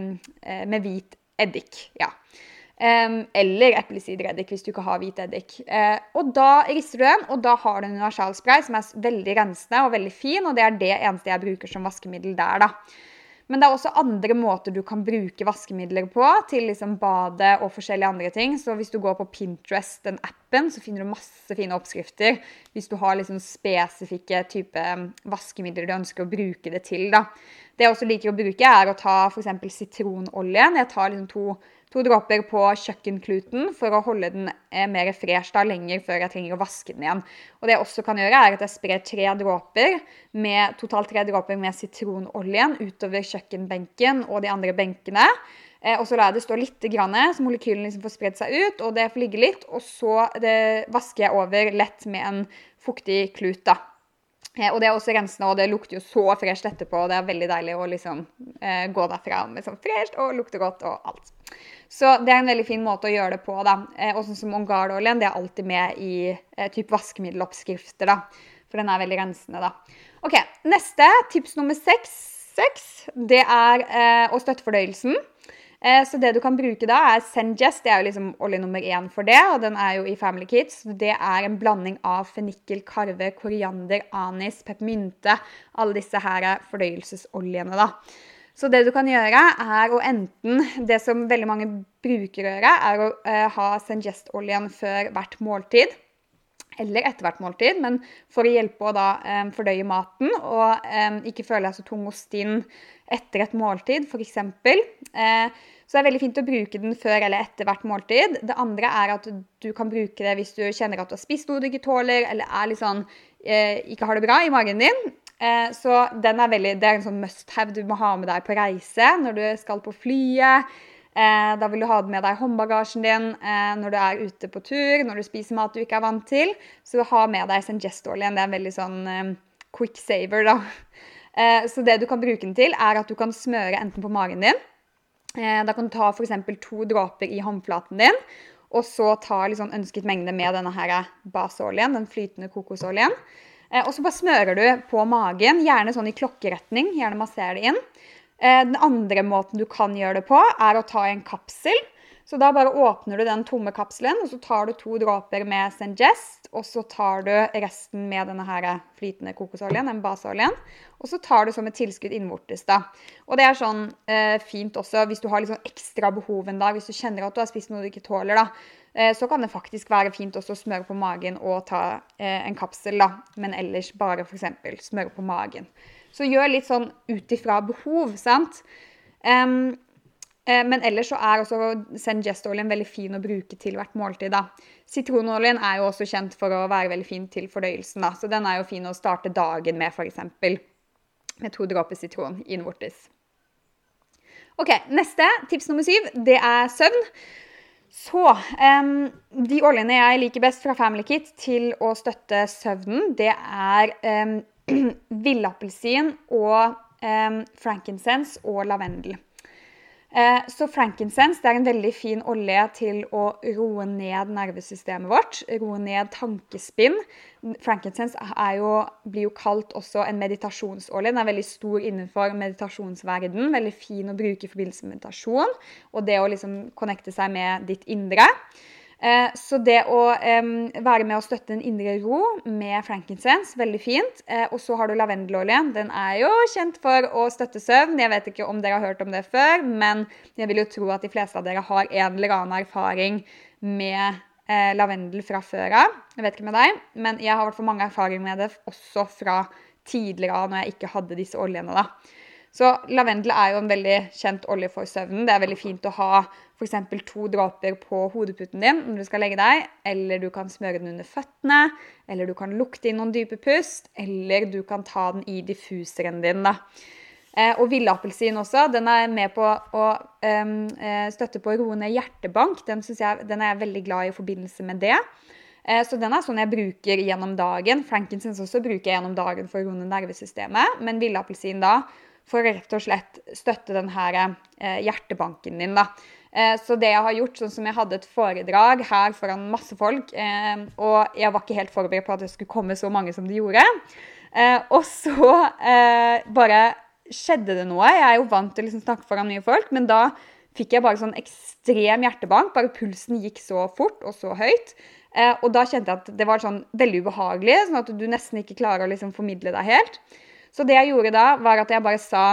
med hvit eddik. Ja. Eller eplesidereddik hvis du ikke har hvit eddik. Uh, og Da rister du den, og da har du en universalspray som er veldig rensende og veldig fin. og Det er det eneste jeg bruker som vaskemiddel der. da. Men det er også andre måter du kan bruke vaskemidler på til liksom badet og forskjellige andre ting. Så hvis du går på Pinterest, den appen, så finner du masse fine oppskrifter. Hvis du har liksom spesifikke type vaskemidler du ønsker å bruke det til. da. Det jeg også liker å bruke, er å ta f.eks. sitronolje. Jeg tar liksom to to dråper på kjøkkenkluten for å holde den eh, mer fresh da, lenger før jeg trenger å vaske den igjen. Og det jeg også kan gjøre, er at jeg sprer tre dråper med, totalt tre dråper med sitronoljen utover kjøkkenbenken og de andre benkene. Eh, og så lar jeg det stå litt, grann, så molekylene liksom får spredd seg ut, og det får ligge litt. Og så vasker jeg over lett med en fuktig klut. da. Eh, og det er også rensende, og det lukter jo så fresht etterpå. og Det er veldig deilig å liksom gå derfra med sånn fresht og lukte godt og alt. Så det er en veldig fin måte å gjøre det på. da. Eh, og sånn som On Guard-oljen, det er alltid med i eh, typ vaskemiddeloppskrifter. da. For den er veldig rensende, da. Ok, Neste, tips nummer seks, seks det er eh, å støtte fordøyelsen. Eh, så det du kan bruke da, er Sengest. Det er jo liksom olje nummer én for det, og den er jo i Family Kids. Det er en blanding av fennikel, karve, koriander, anis, peppermynte. Alle disse her er fordøyelsesoljene, da. Så det du kan gjøre, er å enten Det som veldig mange bruker å gjøre, er å uh, ha Sengest-oljen før hvert måltid eller etter hvert måltid, men for å hjelpe å da um, fordøye maten og um, ikke føle deg så tung og stinn etter et måltid, f.eks. Eh, så det er veldig fint å bruke den før eller etter hvert måltid. Det andre er at du kan bruke det hvis du kjenner at du har spist noe du ikke tåler, eller er litt sånn, eh, ikke har det bra i magen din. Eh, så den er veldig, det er en sånn must have du må ha med deg på reise når du skal på flyet. Eh, da vil du ha med deg håndbagasjen din eh, når du er ute på tur, når du spiser mat du ikke er vant til. Så ha med deg Sengestolien Det er en veldig sånn quick saver, da. Så det du kan bruke den til, er at du kan smøre enten på magen din. Da kan du ta f.eks. to dråper i håndflaten din, og så ta liksom ønsket mengde med denne her baseoljen, den flytende kokosoljen. Eh, og så bare smører du på magen, gjerne sånn i klokkeretning. Gjerne masser det inn. Den andre måten du kan gjøre det på, er å ta en kapsel så da bare åpner du den tomme kapselen, og så tar du to dråper med Sengest, og så tar du resten med denne her flytende kokosoljen, den baseoljen. Og så tar du som et tilskudd innvortes. da. Og det er sånn eh, fint også hvis du har litt sånn ekstra behov en dag, hvis du kjenner at du har spist noe du ikke tåler, da. Eh, så kan det faktisk være fint også å smøre på magen og ta eh, en kapsel, da. Men ellers bare f.eks. smøre på magen. Så gjør litt sånn ut ifra behov, sant. Um, men ellers så er også Sengest-oljen veldig fin å bruke til hvert måltid. da. Sitronoljen er jo også kjent for å være veldig fin til fordøyelsen, da. så den er jo fin å starte dagen med, f.eks. Med to dråper sitron innvortes. Ok, Neste, tips nummer syv, det er søvn. Så um, De oljene jeg liker best fra Family Kit til å støtte søvnen, det er um, villappelsin og um, frankincense og lavendel. Uh, så frankincense er en veldig fin olje til å roe ned nervesystemet vårt. Roe ned tankespinn. Frankincense jo, blir jo kalt også en meditasjonsolje. Den er veldig stor innenfor meditasjonsverden. Veldig fin å bruke i forbindelse med meditasjon og det å liksom connecte seg med ditt indre. Eh, så det å være med å støtte en indre ro med frankincense, veldig fint. Eh, og så har du lavendelolje. Den er jo kjent for å støtte søvn. Jeg vet ikke om dere har hørt om det før, men jeg vil jo tro at de fleste av dere har en eller annen erfaring med eh, lavendel fra før av. Jeg vet ikke med deg, men jeg har i hvert fall mange erfaringer med det også fra tidligere av når jeg ikke hadde disse oljene. da. Så lavendel er jo en veldig kjent olje for søvnen. Det er veldig fint å ha f.eks. to dråper på hodeputen din når du skal legge deg. Eller du kan smøre den under føttene, eller du kan lukte inn noen dype pust. Eller du kan ta den i diffuseren din. da. Eh, og villapelsin også. Den er med på å um, støtte på å roe ned hjertebank. Den, jeg, den, er jeg veldig glad i i forbindelse med det. Eh, så den er sånn jeg bruker gjennom dagen. Frankincense også bruker jeg gjennom dagen for å roe ned nervesystemet. Men villapelsin da for å rett og slett støtte den her hjertebanken din. da. Eh, så det jeg har gjort, sånn som jeg hadde et foredrag her foran masse folk, eh, og jeg var ikke helt forberedt på at det skulle komme så mange som det gjorde. Eh, og så bare skjedde det noe. Jeg er jo vant til å liksom snakke foran mye folk, men da fikk jeg bare sånn ekstrem hjertebank. Bare pulsen gikk så fort og så høyt. Og da kjente jeg at det var sånn veldig ubehagelig, sånn at du nesten ikke klarer å liksom formidle deg helt. Så det jeg gjorde da, var at jeg bare sa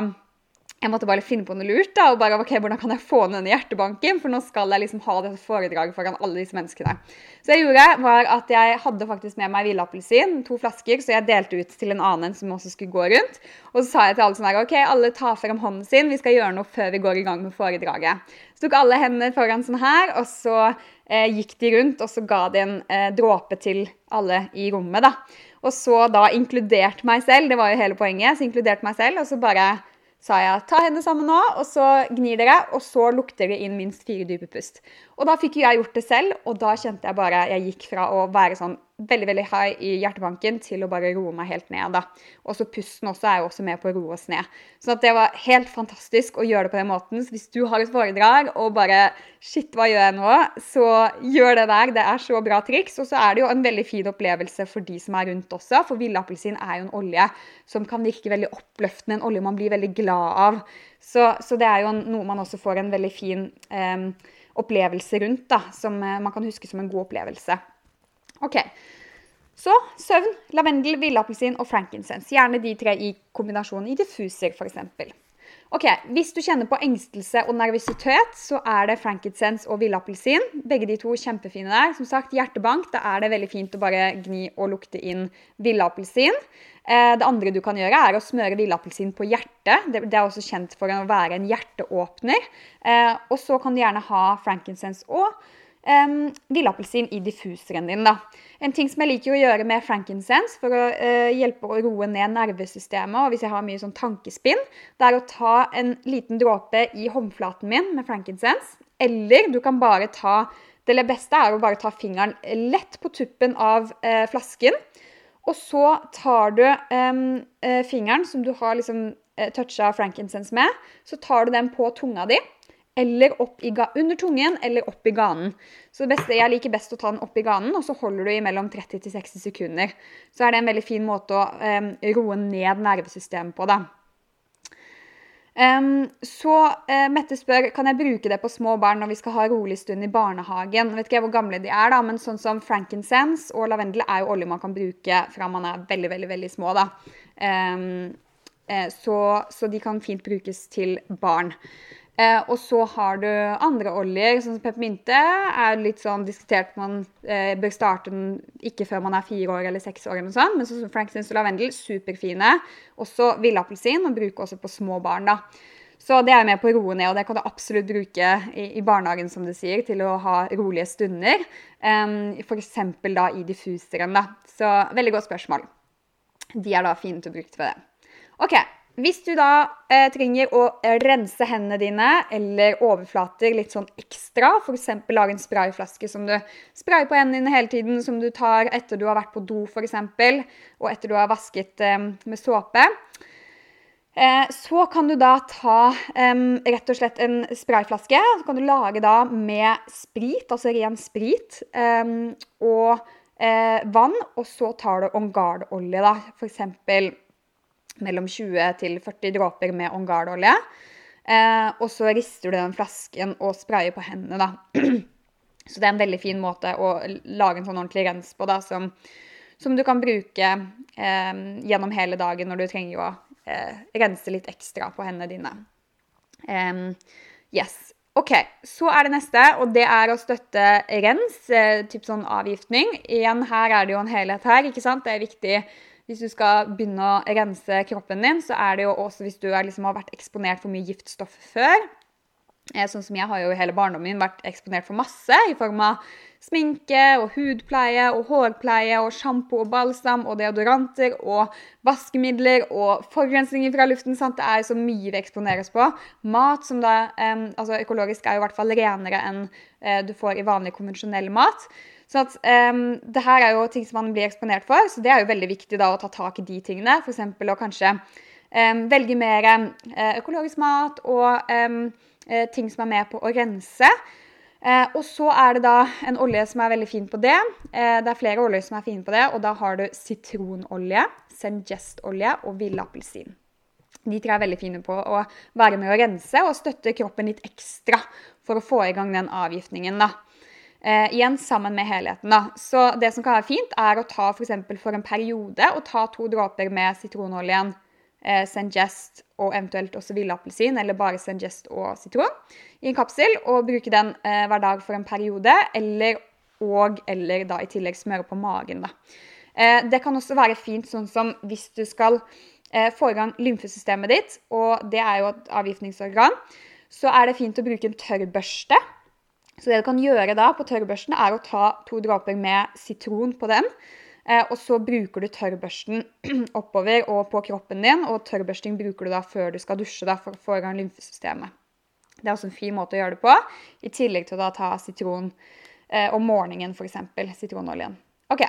jeg måtte bare finne på noe lurt. da, og bare, ok, Hvordan kan jeg få ned denne hjertebanken? For nå skal jeg liksom ha dette foredraget foran alle disse menneskene. Så jeg gjorde var at jeg hadde faktisk med meg villapelsin, to flasker, så jeg delte ut til en annen som også skulle gå rundt. Og så sa jeg til alle sånn her, ok, alle tar frem hånden sin, vi skal gjøre noe før vi går i gang med foredraget. Så tok alle hendene foran sånn her, og så eh, gikk de rundt, og så ga de en eh, dråpe til alle i rommet. da. Og så da inkludert meg selv, det var jo hele poenget, så inkludert meg selv, og så bare sa jeg ta hendene sammen nå, og så gnir dere, og så lukter dere inn minst fire dype pust. Og da fikk jeg gjort det selv, og da kjente jeg bare Jeg gikk fra å være sånn veldig veldig high i hjertebanken til å bare roe meg helt ned. da. Og så pusten også er jo også med på å roe oss ned. Så det var helt fantastisk å gjøre det på den måten. Så hvis du har et foredrag og bare Shit, hva gjør jeg nå? Så gjør det der. Det er så bra triks. Og så er det jo en veldig fin opplevelse for de som er rundt også. For villappelsin er jo en olje som kan virke veldig oppløftende. En olje man blir veldig glad av. Så, så det er jo noe man også får en veldig fin eh, opplevelse rundt, da, som eh, man kan huske som en god opplevelse. Ok, Så søvn, lavendel, villappelsin og frankincense. Gjerne de tre i kombinasjon i diffuser, f.eks. Ok, Hvis du kjenner på engstelse og nervøsitet, så er det frankincense og villappelsin. Begge de to kjempefine der. Som sagt, hjertebank, da er det veldig fint å bare gni og lukte inn villappelsin. Eh, det andre du kan gjøre, er å smøre villappelsin på hjertet. Det er også kjent for å være en hjerteåpner. Eh, og så kan du gjerne ha frankincense og um, villappelsin i diffuseren din. Da. En ting som jeg liker å gjøre med frankincense for å uh, hjelpe å roe ned nervesystemet, og hvis jeg har mye sånn tankespinn, det er å ta en liten dråpe i håndflaten min med frankincense. Eller du kan bare ta Det beste er å bare ta fingeren lett på tuppen av uh, flasken. Og så tar du um, uh, fingeren som du har liksom toucha frankincense med, så tar du den på tunga di eller opp under tungen eller opp i ganen. Så det beste, Jeg liker best å ta den opp i ganen, og så holder du i mellom 30-60 sekunder. Så er det en veldig fin måte å um, roe ned nervesystemet på. da. Um, så uh, Mette spør kan jeg bruke det på små barn når vi skal ha rolig stund i barnehagen. Vet ikke hvor gamle de er, da, men sånn som frankincense og lavendel er jo olje man kan bruke fra man er veldig veldig, veldig små. da. Um, så, så de kan fint brukes til barn. Eh, og så har du andre oljer, sånn som peppermynte. er litt sånn diskutert Man eh, bør starte den ikke før man er fire år eller seks år. eller noe sånt, Men sånn som frankincense og lavendel, superfine. Også villappelsin, og bruker også på små barn. da. Så det er med på å roe ned, og det kan du absolutt bruke i, i barnehagen som du sier, til å ha rolige stunder. Um, F.eks. da i diffuseren. da. Så veldig godt spørsmål. De er da fine til å bruke til det. Ok, Hvis du da eh, trenger å rense hendene dine eller overflater litt sånn ekstra, f.eks. lage en sprayflaske som du sprayer på hendene dine hele tiden, som du tar etter du har vært på do f.eks., og etter du har vasket eh, med såpe, eh, så kan du da ta eh, rett og slett en sprayflaske. Så kan du lage da med sprit, altså ren sprit, eh, og eh, vann, og så tar du On Guard-olje, da, f.eks mellom 20 til 40 dråper med ongardolje. Eh, og så rister du den flasken og sprayer på hendene, da. Så det er en veldig fin måte å lage en sånn ordentlig rens på, da, som, som du kan bruke eh, gjennom hele dagen når du trenger å eh, rense litt ekstra på hendene dine. yes. OK, så er det neste, og det er å støtte rens, eh, typ sånn avgiftning. Igjen, her er det jo en helhet her, ikke sant? Det er viktig hvis du skal begynne å rense kroppen din, så er det jo også hvis du liksom har vært eksponert for mye giftstoff før. Eh, sånn som jeg har jo i hele barndommen min vært eksponert for masse i form av sminke og hudpleie og hårpleie og sjampo og balsam og deodoranter og vaskemidler og forurensninger fra luften. Sant? Det er så mye vi eksponeres på. Mat som da um, altså Økologisk er jo i hvert fall renere enn uh, du får i vanlig konvensjonell mat. Så at, um, det her er jo ting som man blir eksponert for, så det er jo veldig viktig da å ta tak i de tingene. F.eks. å kanskje um, velge mer uh, økologisk mat og um, uh, ting som er med på å rense. Uh, og så er det da en olje som er veldig fin på det. det er flere oljer som er fine på det, og da har du sitronolje, Sengest-olje og villapelsin. De tre er veldig fine på å være med å rense og støtte kroppen litt ekstra for å få i gang den avgiftningen. da. Eh, igjen sammen med helheten. da. Så det som kan være fint, er å ta f.eks. For, for en periode og ta to dråper med sitronoljen, eh, Sengest og eventuelt også villappelsin, eller bare Sengest og sitron, i en kapsel, og bruke den eh, hver dag for en periode, eller og eller da i tillegg smøre på magen. da. Eh, det kan også være fint sånn som hvis du skal eh, få i gang lymfesystemet ditt, og det er jo et avgiftningsorgan, så er det fint å bruke en tørrbørste så det du kan gjøre da på tørrbørsten, er å ta to dråper med sitron på den. Eh, og så bruker du tørrbørsten oppover og på kroppen din, og tørrbørsting bruker du da før du skal dusje da, for å få i gang lymfesystemet. Det er også en fin måte å gjøre det på, i tillegg til å ta sitron eh, om morgenen, f.eks. Sitronoljen. Ok,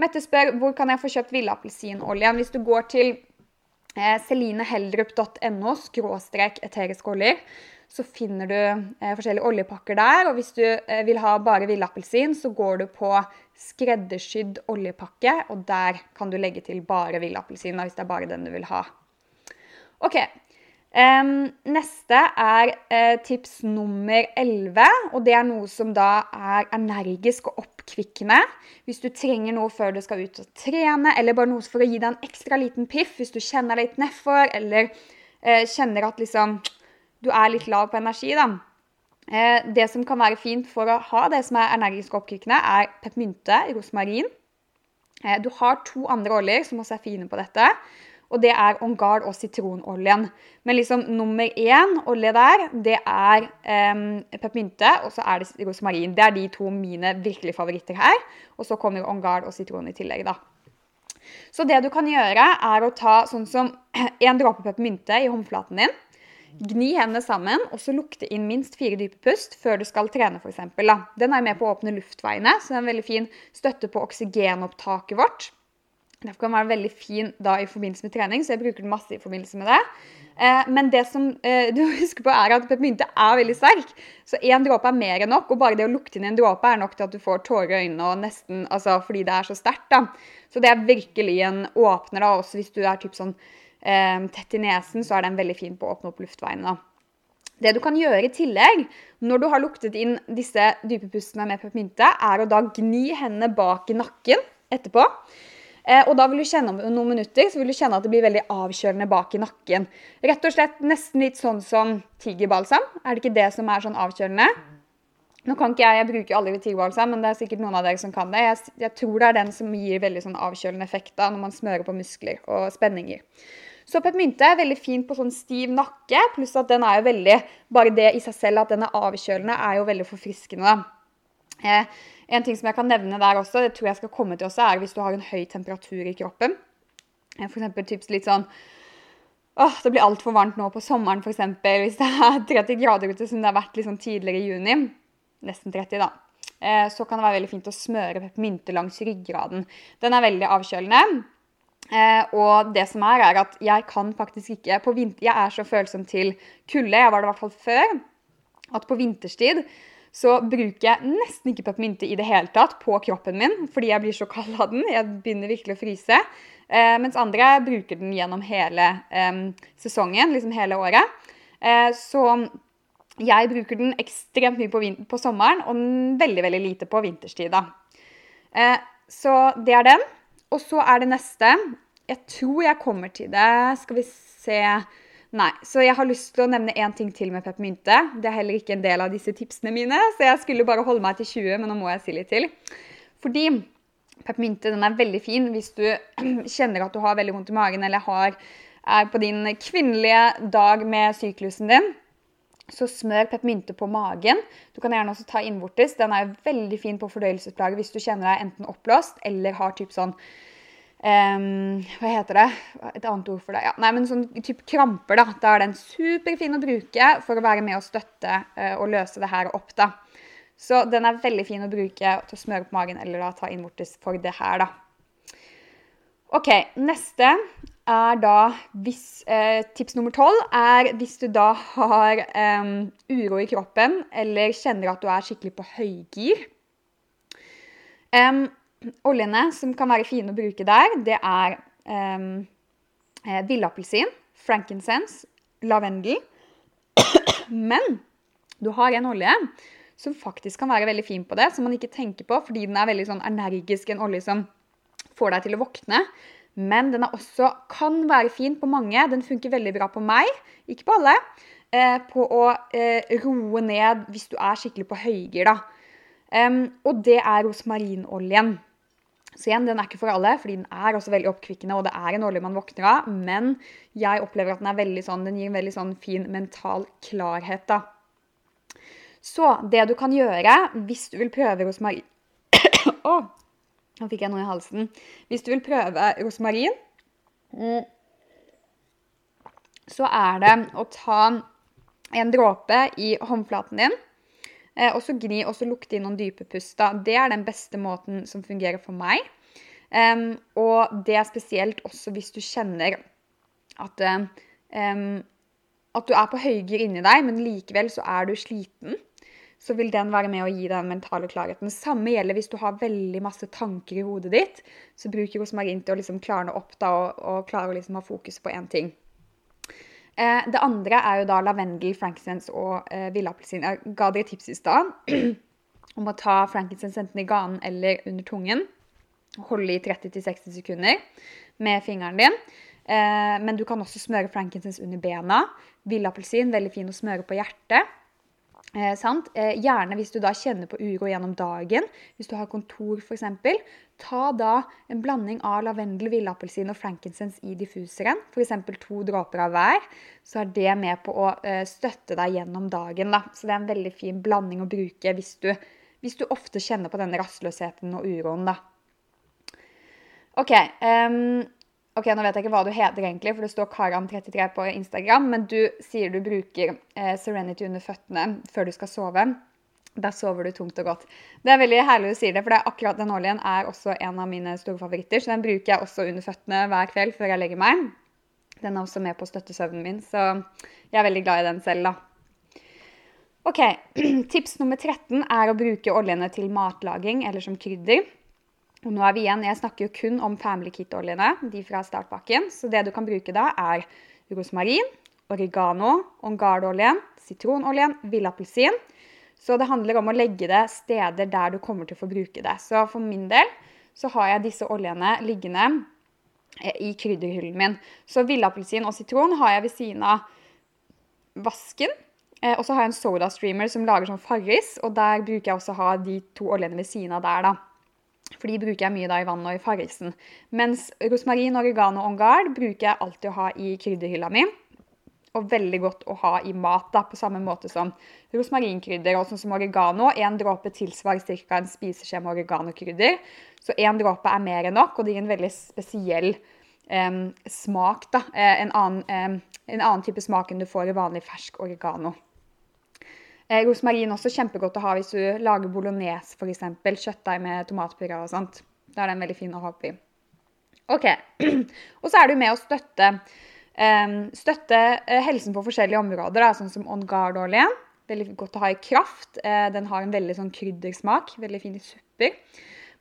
Mette spør hvor kan jeg få kjøpt villappelsinoljen. Hvis du går til eh, selineheldrup.no skråstrek eteriske oljer, så finner du eh, forskjellige oljepakker der. Og hvis du eh, vil ha bare villappelsin, så går du på skreddersydd oljepakke, og der kan du legge til bare villappelsin hvis det er bare den du vil ha. Ok, Um, neste er uh, tips nummer 11, og det er noe som da er energisk og oppkvikkende. Hvis du trenger noe før du skal ut og trene, eller bare noe for å gi deg en ekstra liten piff hvis du kjenner deg litt nedfor, eller uh, kjenner at liksom du er litt lav på energi, da. Eh, det som kan være fint for å ha det som er energisk oppkvikkende, er peppermynte, rosmarin. Eh, du har to andre oljer som også er fine på dette. Og det er ongard og sitronoljen. Men liksom nummer én olje der, det er um, peppermynte, og så er det rosmarin. Det er de to mine virkelige favoritter her. Og så kommer ongard og sitron i tillegg, da. Så det du kan gjøre, er å ta sånn som en dråpe peppermynte i håndflaten din. Gni hendene sammen og så lukte inn minst fire dype pust før du skal trene. For eksempel, Den er med på å åpne luftveiene, så det er en veldig fin støtte på oksygenopptaket vårt. Derfor kan den være veldig fin da i forbindelse med trening, så jeg bruker den masse i forbindelse med det. Eh, men det som eh, du husker på er at peppermynte er veldig sterk. Så én dråpe er mer enn nok, og bare det å lukte inn en dråpe er nok til at du får tårer i øynene og nesten, altså, fordi det er så sterkt. Så det er virkelig en åpner, da, også hvis du er typ sånn tett i nesen, så er den veldig fin på å åpne opp luftveiene. Det du kan gjøre i tillegg, når du har luktet inn disse dype pustene med peppermynte, er å da gni hendene bak i nakken etterpå. Eh, og da vil du kjenne om noen minutter så vil du kjenne at det blir veldig avkjølende bak i nakken. Rett og slett nesten litt sånn som tigerbalsam. Er det ikke det som er sånn avkjølende? Nå kan ikke jeg, jeg bruker aldri tigerbalsam, men det er sikkert noen av dere som kan det. Jeg, jeg tror det er den som gir veldig sånn avkjølende effekt da, når man smører på muskler og spenninger. Så peppermynte er veldig fint på sånn stiv nakke, pluss at den er jo veldig Bare det i seg selv at den er avkjølende, er jo veldig forfriskende. Eh, en ting som jeg kan nevne der også, det tror jeg skal komme til også, er hvis du har en høy temperatur i kroppen. Eh, F.eks. litt sånn åh, det blir altfor varmt nå på sommeren, f.eks. Hvis det er 30 grader ute, som det har vært liksom tidligere i juni, nesten 30 da, eh, så kan det være veldig fint å smøre peppermynte langs ryggraden. Den er veldig avkjølende. Eh, og det som er, er at jeg kan faktisk ikke på vinter, Jeg er så følsom til kulde, jeg var det i hvert fall før, at på vinterstid så bruker jeg nesten ikke peppermynte i det hele tatt på kroppen min, fordi jeg blir så kald av den. Jeg begynner virkelig å fryse. Eh, mens andre bruker den gjennom hele eh, sesongen, liksom hele året. Eh, så jeg bruker den ekstremt mye på, på, sommeren og veldig, veldig lite på vinterstid. Eh, så det er den. Og så er det neste. Jeg tror jeg kommer til det. Skal vi se Nei. Så jeg har lyst til å nevne én ting til med peppermynte. Det er heller ikke en del av disse tipsene mine, så jeg skulle bare holde meg til 20, men nå må jeg si litt til. Fordi peppermynte er veldig fin hvis du kjenner at du har veldig vondt i magen eller har, er på din kvinnelige dag med syklusen din. Så smør peppermynte på magen. Du kan gjerne også ta innvortes. Den er veldig fin på fordøyelsesplager hvis du kjenner deg enten oppblåst eller har typ sånn Um, hva heter det? Et annet ord for det? Ja, nei, men sånn type kramper, da. Da er den superfin å bruke for å være med og støtte uh, og løse det her opp, da. Så den er veldig fin å bruke til å smøre på magen eller da ta innvortes for det her, da. OK, neste er da hvis eh, Tips nummer tolv er hvis du da har eh, uro i kroppen eller kjenner at du er skikkelig på høygir. Um, oljene som kan være fine å bruke der, det er um, villappelsin, frankincense, lavendel. Men du har en olje som faktisk kan være veldig fin på det, som man ikke tenker på fordi den er veldig sånn energisk, en olje som får deg til å våkne. Men den også, kan være fin på mange. Den funker veldig bra på meg, ikke på alle. Eh, på å eh, roe ned hvis du er skikkelig på høygir. da. Og det er rosmarinoljen. Så igjen, den er ikke for alle, fordi den er også veldig oppkvikkende, og det er en olje man våkner av. Men jeg opplever at den er veldig sånn, den gir en veldig sånn fin mental klarhet. da. Så det du kan gjøre hvis du vil prøve rosmarin oh, nå fikk jeg noe i halsen. Hvis du vil prøve rosmarin, mm, så er det å ta en dråpe i håndflaten din Eh, og så gni og så lukte inn noen dype pust. Det er den beste måten som fungerer for meg. Um, og det er spesielt også hvis du kjenner at, um, at du er på høygir inni deg, men likevel så er du sliten. Så vil den være med å gi deg den mentale klarheten. Det samme gjelder hvis du har veldig masse tanker i hodet ditt. Så bruker rosmarin til å liksom klarne opp da, og, og klare å liksom ha fokus på én ting. Eh, det andre er jo da lavendel, frankincense og eh, villappelsin. Jeg ga dere tips i stad om å ta frankincense enten i ganen eller under tungen. Holde i 30-60 sekunder med fingeren din. Eh, men du kan også smøre frankincense under bena. Villappelsin, veldig fin å smøre på hjertet. Eh, eh, gjerne hvis du da kjenner på uro gjennom dagen, hvis du har kontor f.eks. Ta da en blanding av lavendel, villappelsin og frankincense i diffuseren. F.eks. to dråper av hver. Så er det med på å eh, støtte deg gjennom dagen. Da. Så det er en veldig fin blanding å bruke hvis du, hvis du ofte kjenner på denne rastløsheten og uroen. da. OK. Um, Ok, Nå vet jeg ikke hva du heter, egentlig, for det står Karam33 på Instagram, men du sier du bruker eh, Serenity under føttene før du skal sove. Da sover du tungt og godt. Det er veldig herlig du sier det, for det akkurat den oljen er også en av mine store favoritter. Så den bruker jeg også under føttene hver kveld før jeg legger meg. Den er også med på å støtte søvnen min, så jeg er veldig glad i den selv, da. Ok, Tips nummer 13 er å bruke oljene til matlaging eller som krydder. Og nå er vi igjen, Jeg snakker jo kun om Family Kit-oljene, de fra startpakken. Så det du kan bruke da, er rosmarin, oregano, ongardoljen, sitronoljen, villappelsin. Så det handler om å legge det steder der du kommer til å få bruke det. Så for min del så har jeg disse oljene liggende eh, i krydderhyllen min. Så villappelsin og sitron har jeg ved siden av vasken. Eh, og så har jeg en soda streamer som lager sånn farris, og der bruker jeg også å ha de to oljene ved siden av der, da. For de bruker jeg mye da i vann og i fargelsen. Mens rosmarin, oregano og ongard bruker jeg alltid å ha i krydderhylla mi. Og veldig godt å ha i mat, da, på samme måte som rosmarinkrydder. Og sånn som oregano. Én dråpe tilsvarer ca. en spiseskje med oreganokrydder. Så én dråpe er mer enn nok, og det gir en veldig spesiell eh, smak. da, en annen, eh, en annen, type smak enn du får i vanlig fersk oregano. Eh, rosmarin også kjempegodt å ha hvis du lager bolognese, f.eks. Kjøttdeig med tomatpuré og sånt. Da er den veldig fin å ha oppi. Ok, Og så er du med å støtte, um, støtte helsen på forskjellige områder, da, sånn som On Guard-olje. Veldig godt å ha i kraft. Uh, den har en veldig sånn kryddersmak. Veldig fin i supper.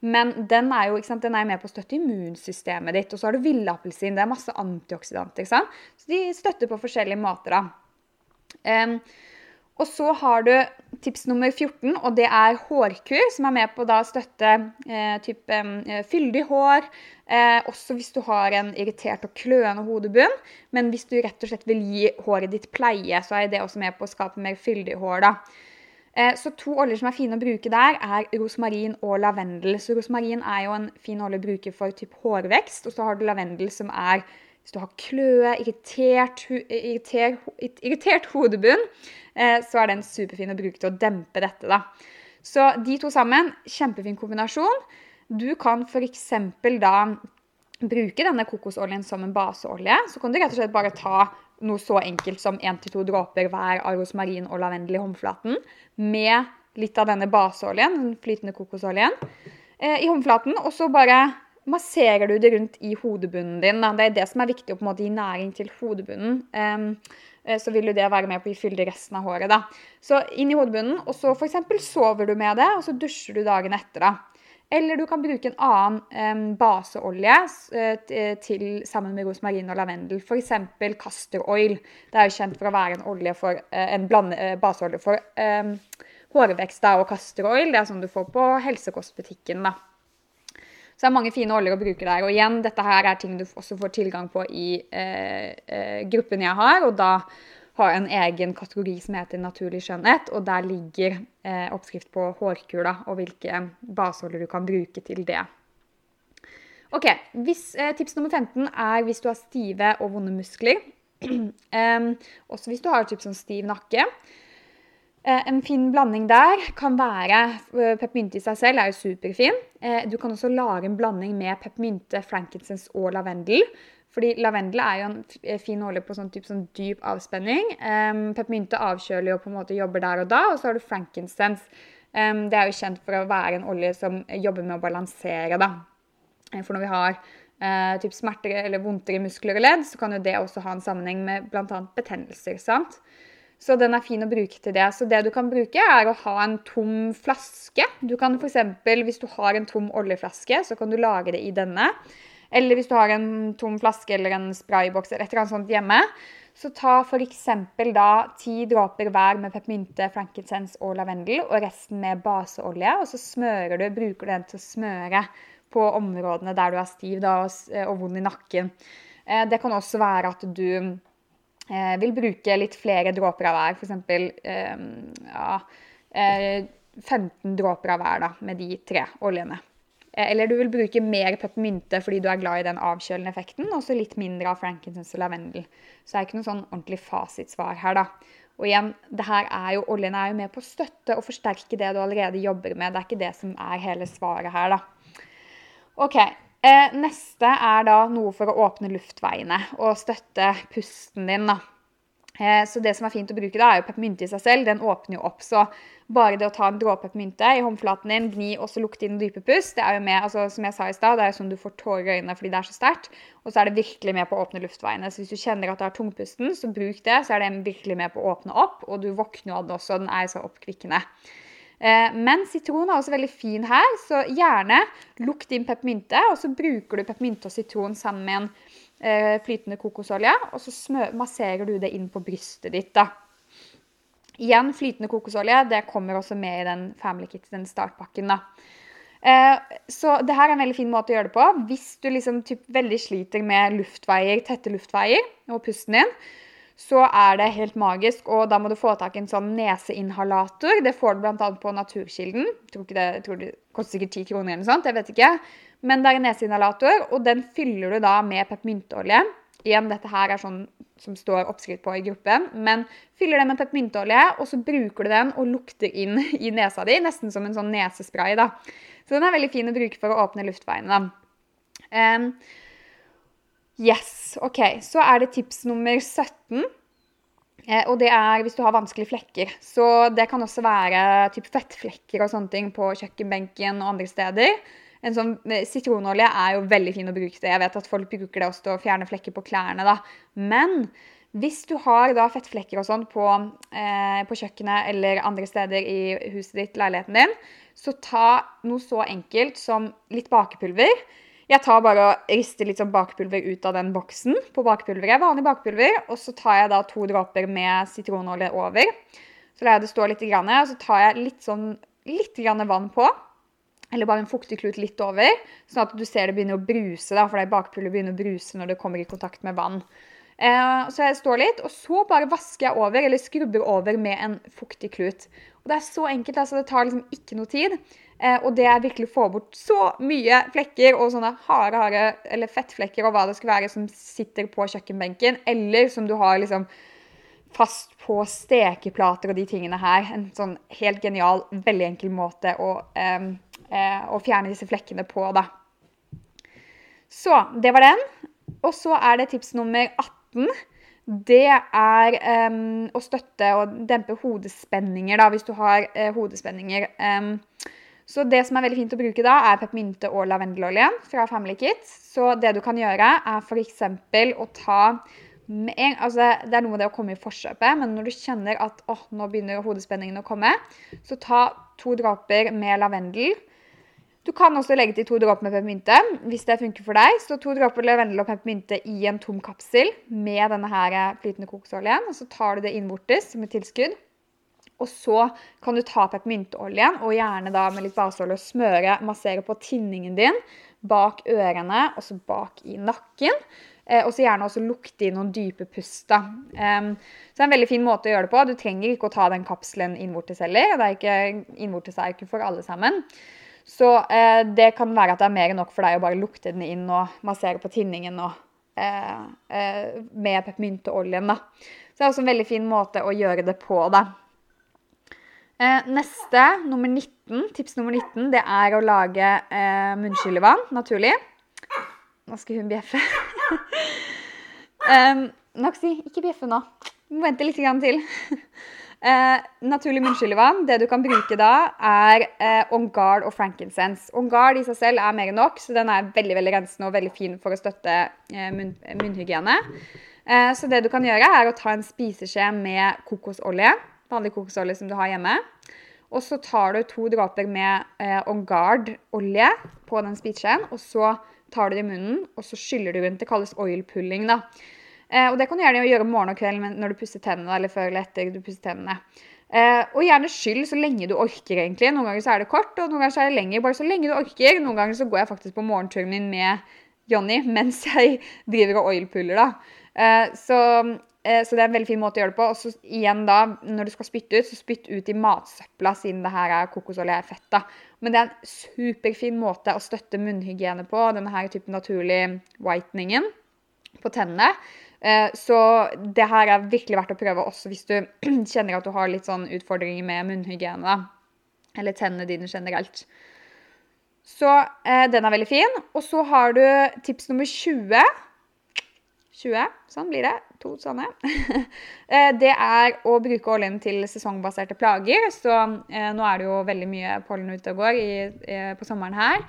Men den er jo sant, den er med på å støtte immunsystemet ditt. Og så har du villapelsin. Det er masse antioksidanter. ikke sant? Så de støtter på forskjellige måter. da. Og så har du tips nummer 14, og det er hårkur, som er med på å støtte eh, type, eh, fyldig hår. Eh, også hvis du har en irritert og kløende hodebunn. Men hvis du rett og slett vil gi håret ditt pleie, så er det også med på å skape mer fyldig hår. da. Eh, så to oljer som er fine å bruke der, er rosmarin og lavendel. Så rosmarin er jo en fin olje å bruke for typ hårvekst, og så har du lavendel som er hvis du har kløe, irritert, irritert, irritert hodebunn, eh, så er den superfin å bruke til å dempe dette. da. Så de to sammen, kjempefin kombinasjon. Du kan f.eks. da bruke denne kokosoljen som en baseolje. Så kan du rett og slett bare ta noe så enkelt som 1-2 dråper hver av rosmarin og lavendel i håndflaten med litt av denne baseoljen, den flytende kokosoljen, eh, i håndflaten. Og så bare masserer du det rundt i hodebunnen din. Da. Det er det som er viktig å på en måte gi næring til hodebunnen. Um, så vil jo det være med på å fyldig resten av håret. da. Så inn i hodebunnen, og så f.eks. sover du med det, og så dusjer du dagen etter. da. Eller du kan bruke en annen um, baseolje uh, til, sammen med rosmarin og lavendel. F.eks. castor oil. Det er jo kjent for å være en, olje for, en blande, baseolje for um, hårvekst da, og castor oil. Det er sånn du får på helsekostbutikken. da. Så det er mange fine oljer å bruke der. Og igjen, dette her er ting du også får tilgang på i eh, eh, gruppen jeg har. Og da har jeg en egen kategori som heter naturlig skjønnhet. Og der ligger eh, oppskrift på hårkula og hvilke baseoljer du kan bruke til det. Ok, hvis, eh, Tips nummer 15 er hvis du har stive og vonde muskler. um, også hvis du har typ sånn stiv nakke. Eh, en fin blanding der kan være eh, Peppermynte i seg selv er jo superfin. Eh, du kan også lage en blanding med peppermynte, frankincense og lavendel. Fordi lavendel er jo en fin olje på sånn, sånn dyp avspenning. Peppermynte avkjøler og på en måte jobber der og da. Og så har du frankincense. Det er jo kjent for å være en olje som jobber med å balansere. da. For når vi har typ smerter eller vondtere muskler og ledd, så kan jo det også ha en sammenheng med bl.a. betennelser. sant? Så den er fin å bruke til det. Så det du kan bruke, er å ha en tom flaske. Du kan f.eks. hvis du har en tom oljeflaske, så kan du lage det i denne. Eller hvis du har en tom flaske eller en sprayboks eller et eller annet sånt hjemme, så ta f.eks. da ti dråper hver med peppermynte, frankincense og lavendel, og resten med baseolje. Og så smører du, bruker du den til å smøre på områdene der du er stiv da, og, og vond i nakken. Eh, det kan også være at du eh, vil bruke litt flere dråper av hver. F.eks. Eh, ja, eh, 15 dråper av hver da, med de tre oljene. Eh, eller du vil bruke mer peppermynte fordi du er glad i den avkjølende effekten, og så litt mindre av frankincense og lavendel. Så det er ikke noe sånn ordentlig fasitsvar her, da. Og igjen, det her er jo, oljen er jo med på å støtte og forsterke det du allerede jobber med. Det er ikke det som er hele svaret her, da. OK. Eh, neste er da noe for å åpne luftveiene og støtte pusten din. da. Eh, så det som er fint å bruke, da, er jo peppermynte i seg selv. Den åpner jo opp. Så bare det å ta en dråpe peppermynte i håndflaten din, gni og så lukte inn dype pust, det er jo med, altså, som jeg sa i stad, det er jo sånn du får tårer i øynene fordi det er så sterkt. Og så er det virkelig med på å åpne luftveiene. Så hvis du kjenner at du har tungpusten, så bruk det. Så er det virkelig med på å åpne opp, og du våkner av det også. Den er så oppkvikkende. Eh, men sitron er også veldig fin her, så gjerne lukt inn peppermynte. Og så bruker du peppermynte og sitron sammen med en eh, flytende kokosolje. Og så masserer du det inn på brystet ditt. da. Igjen, flytende kokosolje det kommer også med i den Family Kit, den startpakken. da. Eh, så det her er en veldig fin måte å gjøre det på. Hvis du liksom typ, veldig sliter med luftveier, tette luftveier og pusten din, så er det helt magisk. Og da må du få tak i en sånn neseinhalator. Det får du bl.a. på Naturkilden. Jeg tror, det, jeg tror det koster sikkert 10 kroner eller noe sånt. jeg vet ikke. Men det er en neseinhalator, og den fyller du da med peppermynteolje. Igjen, dette her er sånn som står oppskrift på i gruppen. Men fyller den med peppermynteolje, og så bruker du den og lukter inn i nesa di. Nesten som en sånn nesespray. da. Så den er veldig fin å bruke for å åpne luftveiene. da. Um, Yes. OK. Så er det tips nummer 17. Eh, og det er hvis du har vanskelige flekker. Så det kan også være typ fettflekker og sånne ting på kjøkkenbenken og andre steder. En sånn eh, Sitronolje er jo veldig fin å bruke det. Jeg vet at folk bruker det også til å fjerne flekker på klærne. da. Men hvis du har da fettflekker og sånn på, eh, på, kjøkkenet eller andre steder i huset ditt, leiligheten din, så ta noe så enkelt som litt bakepulver. Jeg tar bare og rister litt sånn bakpulver ut av den boksen på bakpulveret. Vanlig bakpulver. Og så tar jeg da to dråper med sitronolje over. Så lar jeg det stå litt, og så tar jeg litt sånn litt vann på eller bare en fuktig klut litt over, sånn at du ser det begynner å bruse. da, For det bakpulver begynner å bruse når det kommer i kontakt med vann. Eh, så jeg står litt, og så bare vasker jeg over, eller skrubber over med en fuktig klut. Og Det er så enkelt. altså Det tar liksom ikke noe tid. Eh, og det er virkelig å få bort så mye flekker og sånne harde, harde eller fettflekker og hva det skal være som sitter på kjøkkenbenken, eller som du har liksom fast på stekeplater og de tingene her. En sånn helt genial, veldig enkel måte å eh, eh, fjerne disse flekkene på. da. Så det var den. Og så er det tips nummer 18. Det er um, å støtte og dempe hodespenninger, da, hvis du har uh, hodespenninger. Um, så det som er veldig fint å bruke da, er peppermynte og lavendeloljen fra Family Kit. Så det du kan gjøre, er f.eks. å ta en, altså Det er noe med det å komme i forkjøpet, men når du kjenner at oh, nå begynner hodespenningen å komme, så ta to dråper med lavendel du kan også legge til to dråper med peppermynte hvis det funker for deg. Så to dråper lavendel og peppermynte i en tom kapsel med denne her flytende kokosoljen. Og så tar du det innvortes som et tilskudd. Og så kan du ta peppermynteoljen og gjerne da med litt baseolje og smøre, massere på tinningen din bak ørene og så bak i nakken. Eh, og så gjerne også lukte inn noen dype pust. Um, så det er en veldig fin måte å gjøre det på. Du trenger ikke å ta den kapselen innvortes heller. Det er ikke, innvortes er ikke for alle sammen. Så eh, det kan være at det er mer enn nok for deg å bare lukte den inn og massere på tinningen og, eh, eh, med peppermynteoljen. Så det er også en veldig fin måte å gjøre det på. da. Eh, neste, nummer 19, tips nummer 19, det er å lage eh, munnskyllevann, naturlig. Nå skal hun bjeffe. eh, Noxy, ikke bjeffe nå. Vi må vente litt til. Eh, naturlig munnskyllevann. Det du kan bruke da, er eh, On Guard og frankincense. On Guard i seg selv er mer enn nok, så den er veldig veldig rensende og veldig fin for å støtte eh, munn, munnhygiene. Eh, så det du kan gjøre, er å ta en spiseskje med kokosolje. Vanlig kokosolje som du har hjemme. Og så tar du to dråper med eh, On Guard-olje på den spiseskjeen. Og så tar du det i munnen, og så skyller du rundt. Det kalles oil pulling. da. Eh, og det kan du gjerne gjøre morgen og kveld når du pusser tennene, eller før eller etter du pusser tennene. Eh, og gjerne skyld så lenge du orker, egentlig. Noen ganger så er det kort, og noen ganger så er det lenger. Bare så lenge du orker. Noen ganger så går jeg faktisk på morgenturen min med Johnny mens jeg driver og oilpuller, da. Eh, så, så, det er en veldig fin måte å gjøre det på. Og så igjen da, når du skal spytte ut, så spytt ut i matsøpla, siden det her er kokosolje er fett. da. Men det er en superfin måte å støtte munnhygiene på, denne her typen naturlig whiteningen på tennene. Eh, så det her er virkelig verdt å prøve også hvis du kjenner at du har litt sånn utfordringer med munnhygiene. da. Eller tennene dine generelt. Så eh, den er veldig fin. Og så har du tips nummer 20. 20. Sånn blir det. To sånne. Eh, det er å bruke oljen til sesongbaserte plager. Så eh, nå er det jo veldig mye pollen ute og går i, eh, på sommeren her.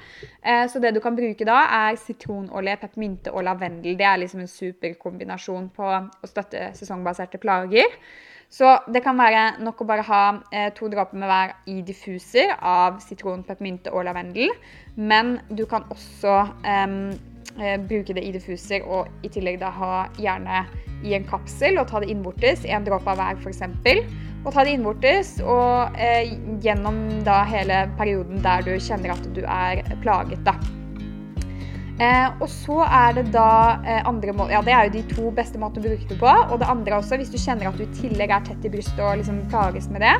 Eh, så det du kan bruke da, er sitronolje, peppermynte og lavendel. Det er liksom en super kombinasjon på å støtte sesongbaserte plager. Så det kan være nok å bare ha eh, to dråper med hver i diffuser av sitron, peppermynte og lavendel. Men du kan også eh, bruke det i diffuser og i tillegg da ha gjerne i en kapsel og ta det innvortes, en dråpe av hver f.eks. Og ta det innvortes og eh, gjennom da hele perioden der du kjenner at du er plaget. da. Eh, og så er det da eh, andre måter Ja, det er jo de to beste måtene å bruke det på. Og det andre også, hvis du kjenner at du i tillegg er tett i brystet og liksom plages med det,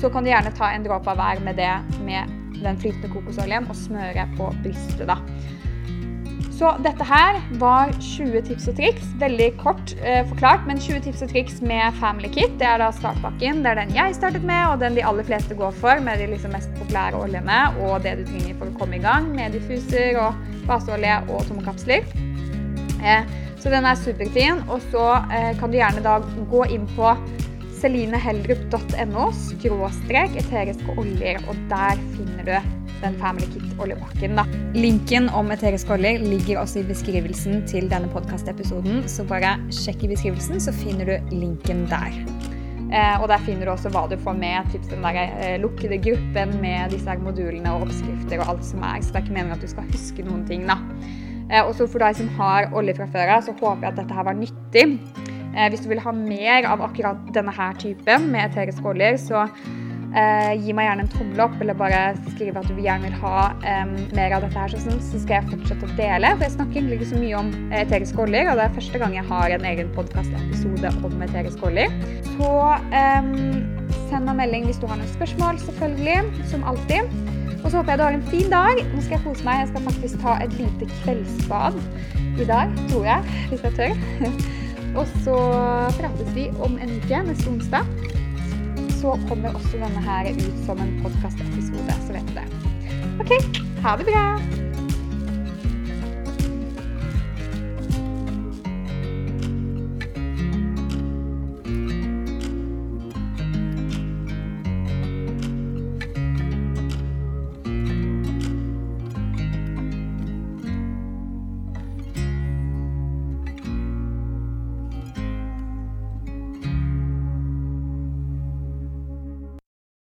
så kan du gjerne ta en dråpe av hver med det med den flytende kokosoljen og smøre på brystet. da. Så dette her var 20 tips og triks. Veldig kort eh, forklart, men 20 tips og triks med Family Kit. Det er da startpakken. Det er den jeg startet med, og den de aller fleste går for med de liksom mest populære oljene og det du trenger for å komme i gang med diffuser og baseolje og tomme kapsler. Eh, Så den er superfin. Og så eh, kan du gjerne da gå inn på celineheldrup.no skråstrek eteriske oljer, og der finner du den Family Kit-oljepakken. Linken om eteriske oljer ligger også i beskrivelsen til denne podkastepisoden, så bare sjekk i beskrivelsen, så finner du linken der. Eh, og der finner du også hva du får med, Tips den der, eh, lukkede gruppen med disse her modulene og oppskrifter og alt som er. Så det er ikke meningen at du skal huske noen ting, da. Eh, og så for deg som har olje fra før av, så håper jeg at dette her var nyttig. Eh, hvis du vil ha mer av akkurat denne her typen med eteriske oljer, så eh, gi meg gjerne en tommel opp, eller bare skriv at du gjerne vil ha eh, mer av dette her, så, så skal jeg fortsette å dele. For jeg snakker egentlig ikke så mye om eteriske oljer, og det er første gang jeg har en egen podkastepisode om eteriske oljer. Så eh, send meg melding hvis du har noen spørsmål, selvfølgelig, som alltid. Og så håper jeg du har en fin dag. Nå skal jeg kose meg. Jeg skal faktisk ta et lite kveldsbad i dag, tror jeg, hvis jeg tør. Og så prates vi om en uke, neste onsdag. Så kommer også denne her ut som en podkastepisode, så vet du det. OK, ha det bra.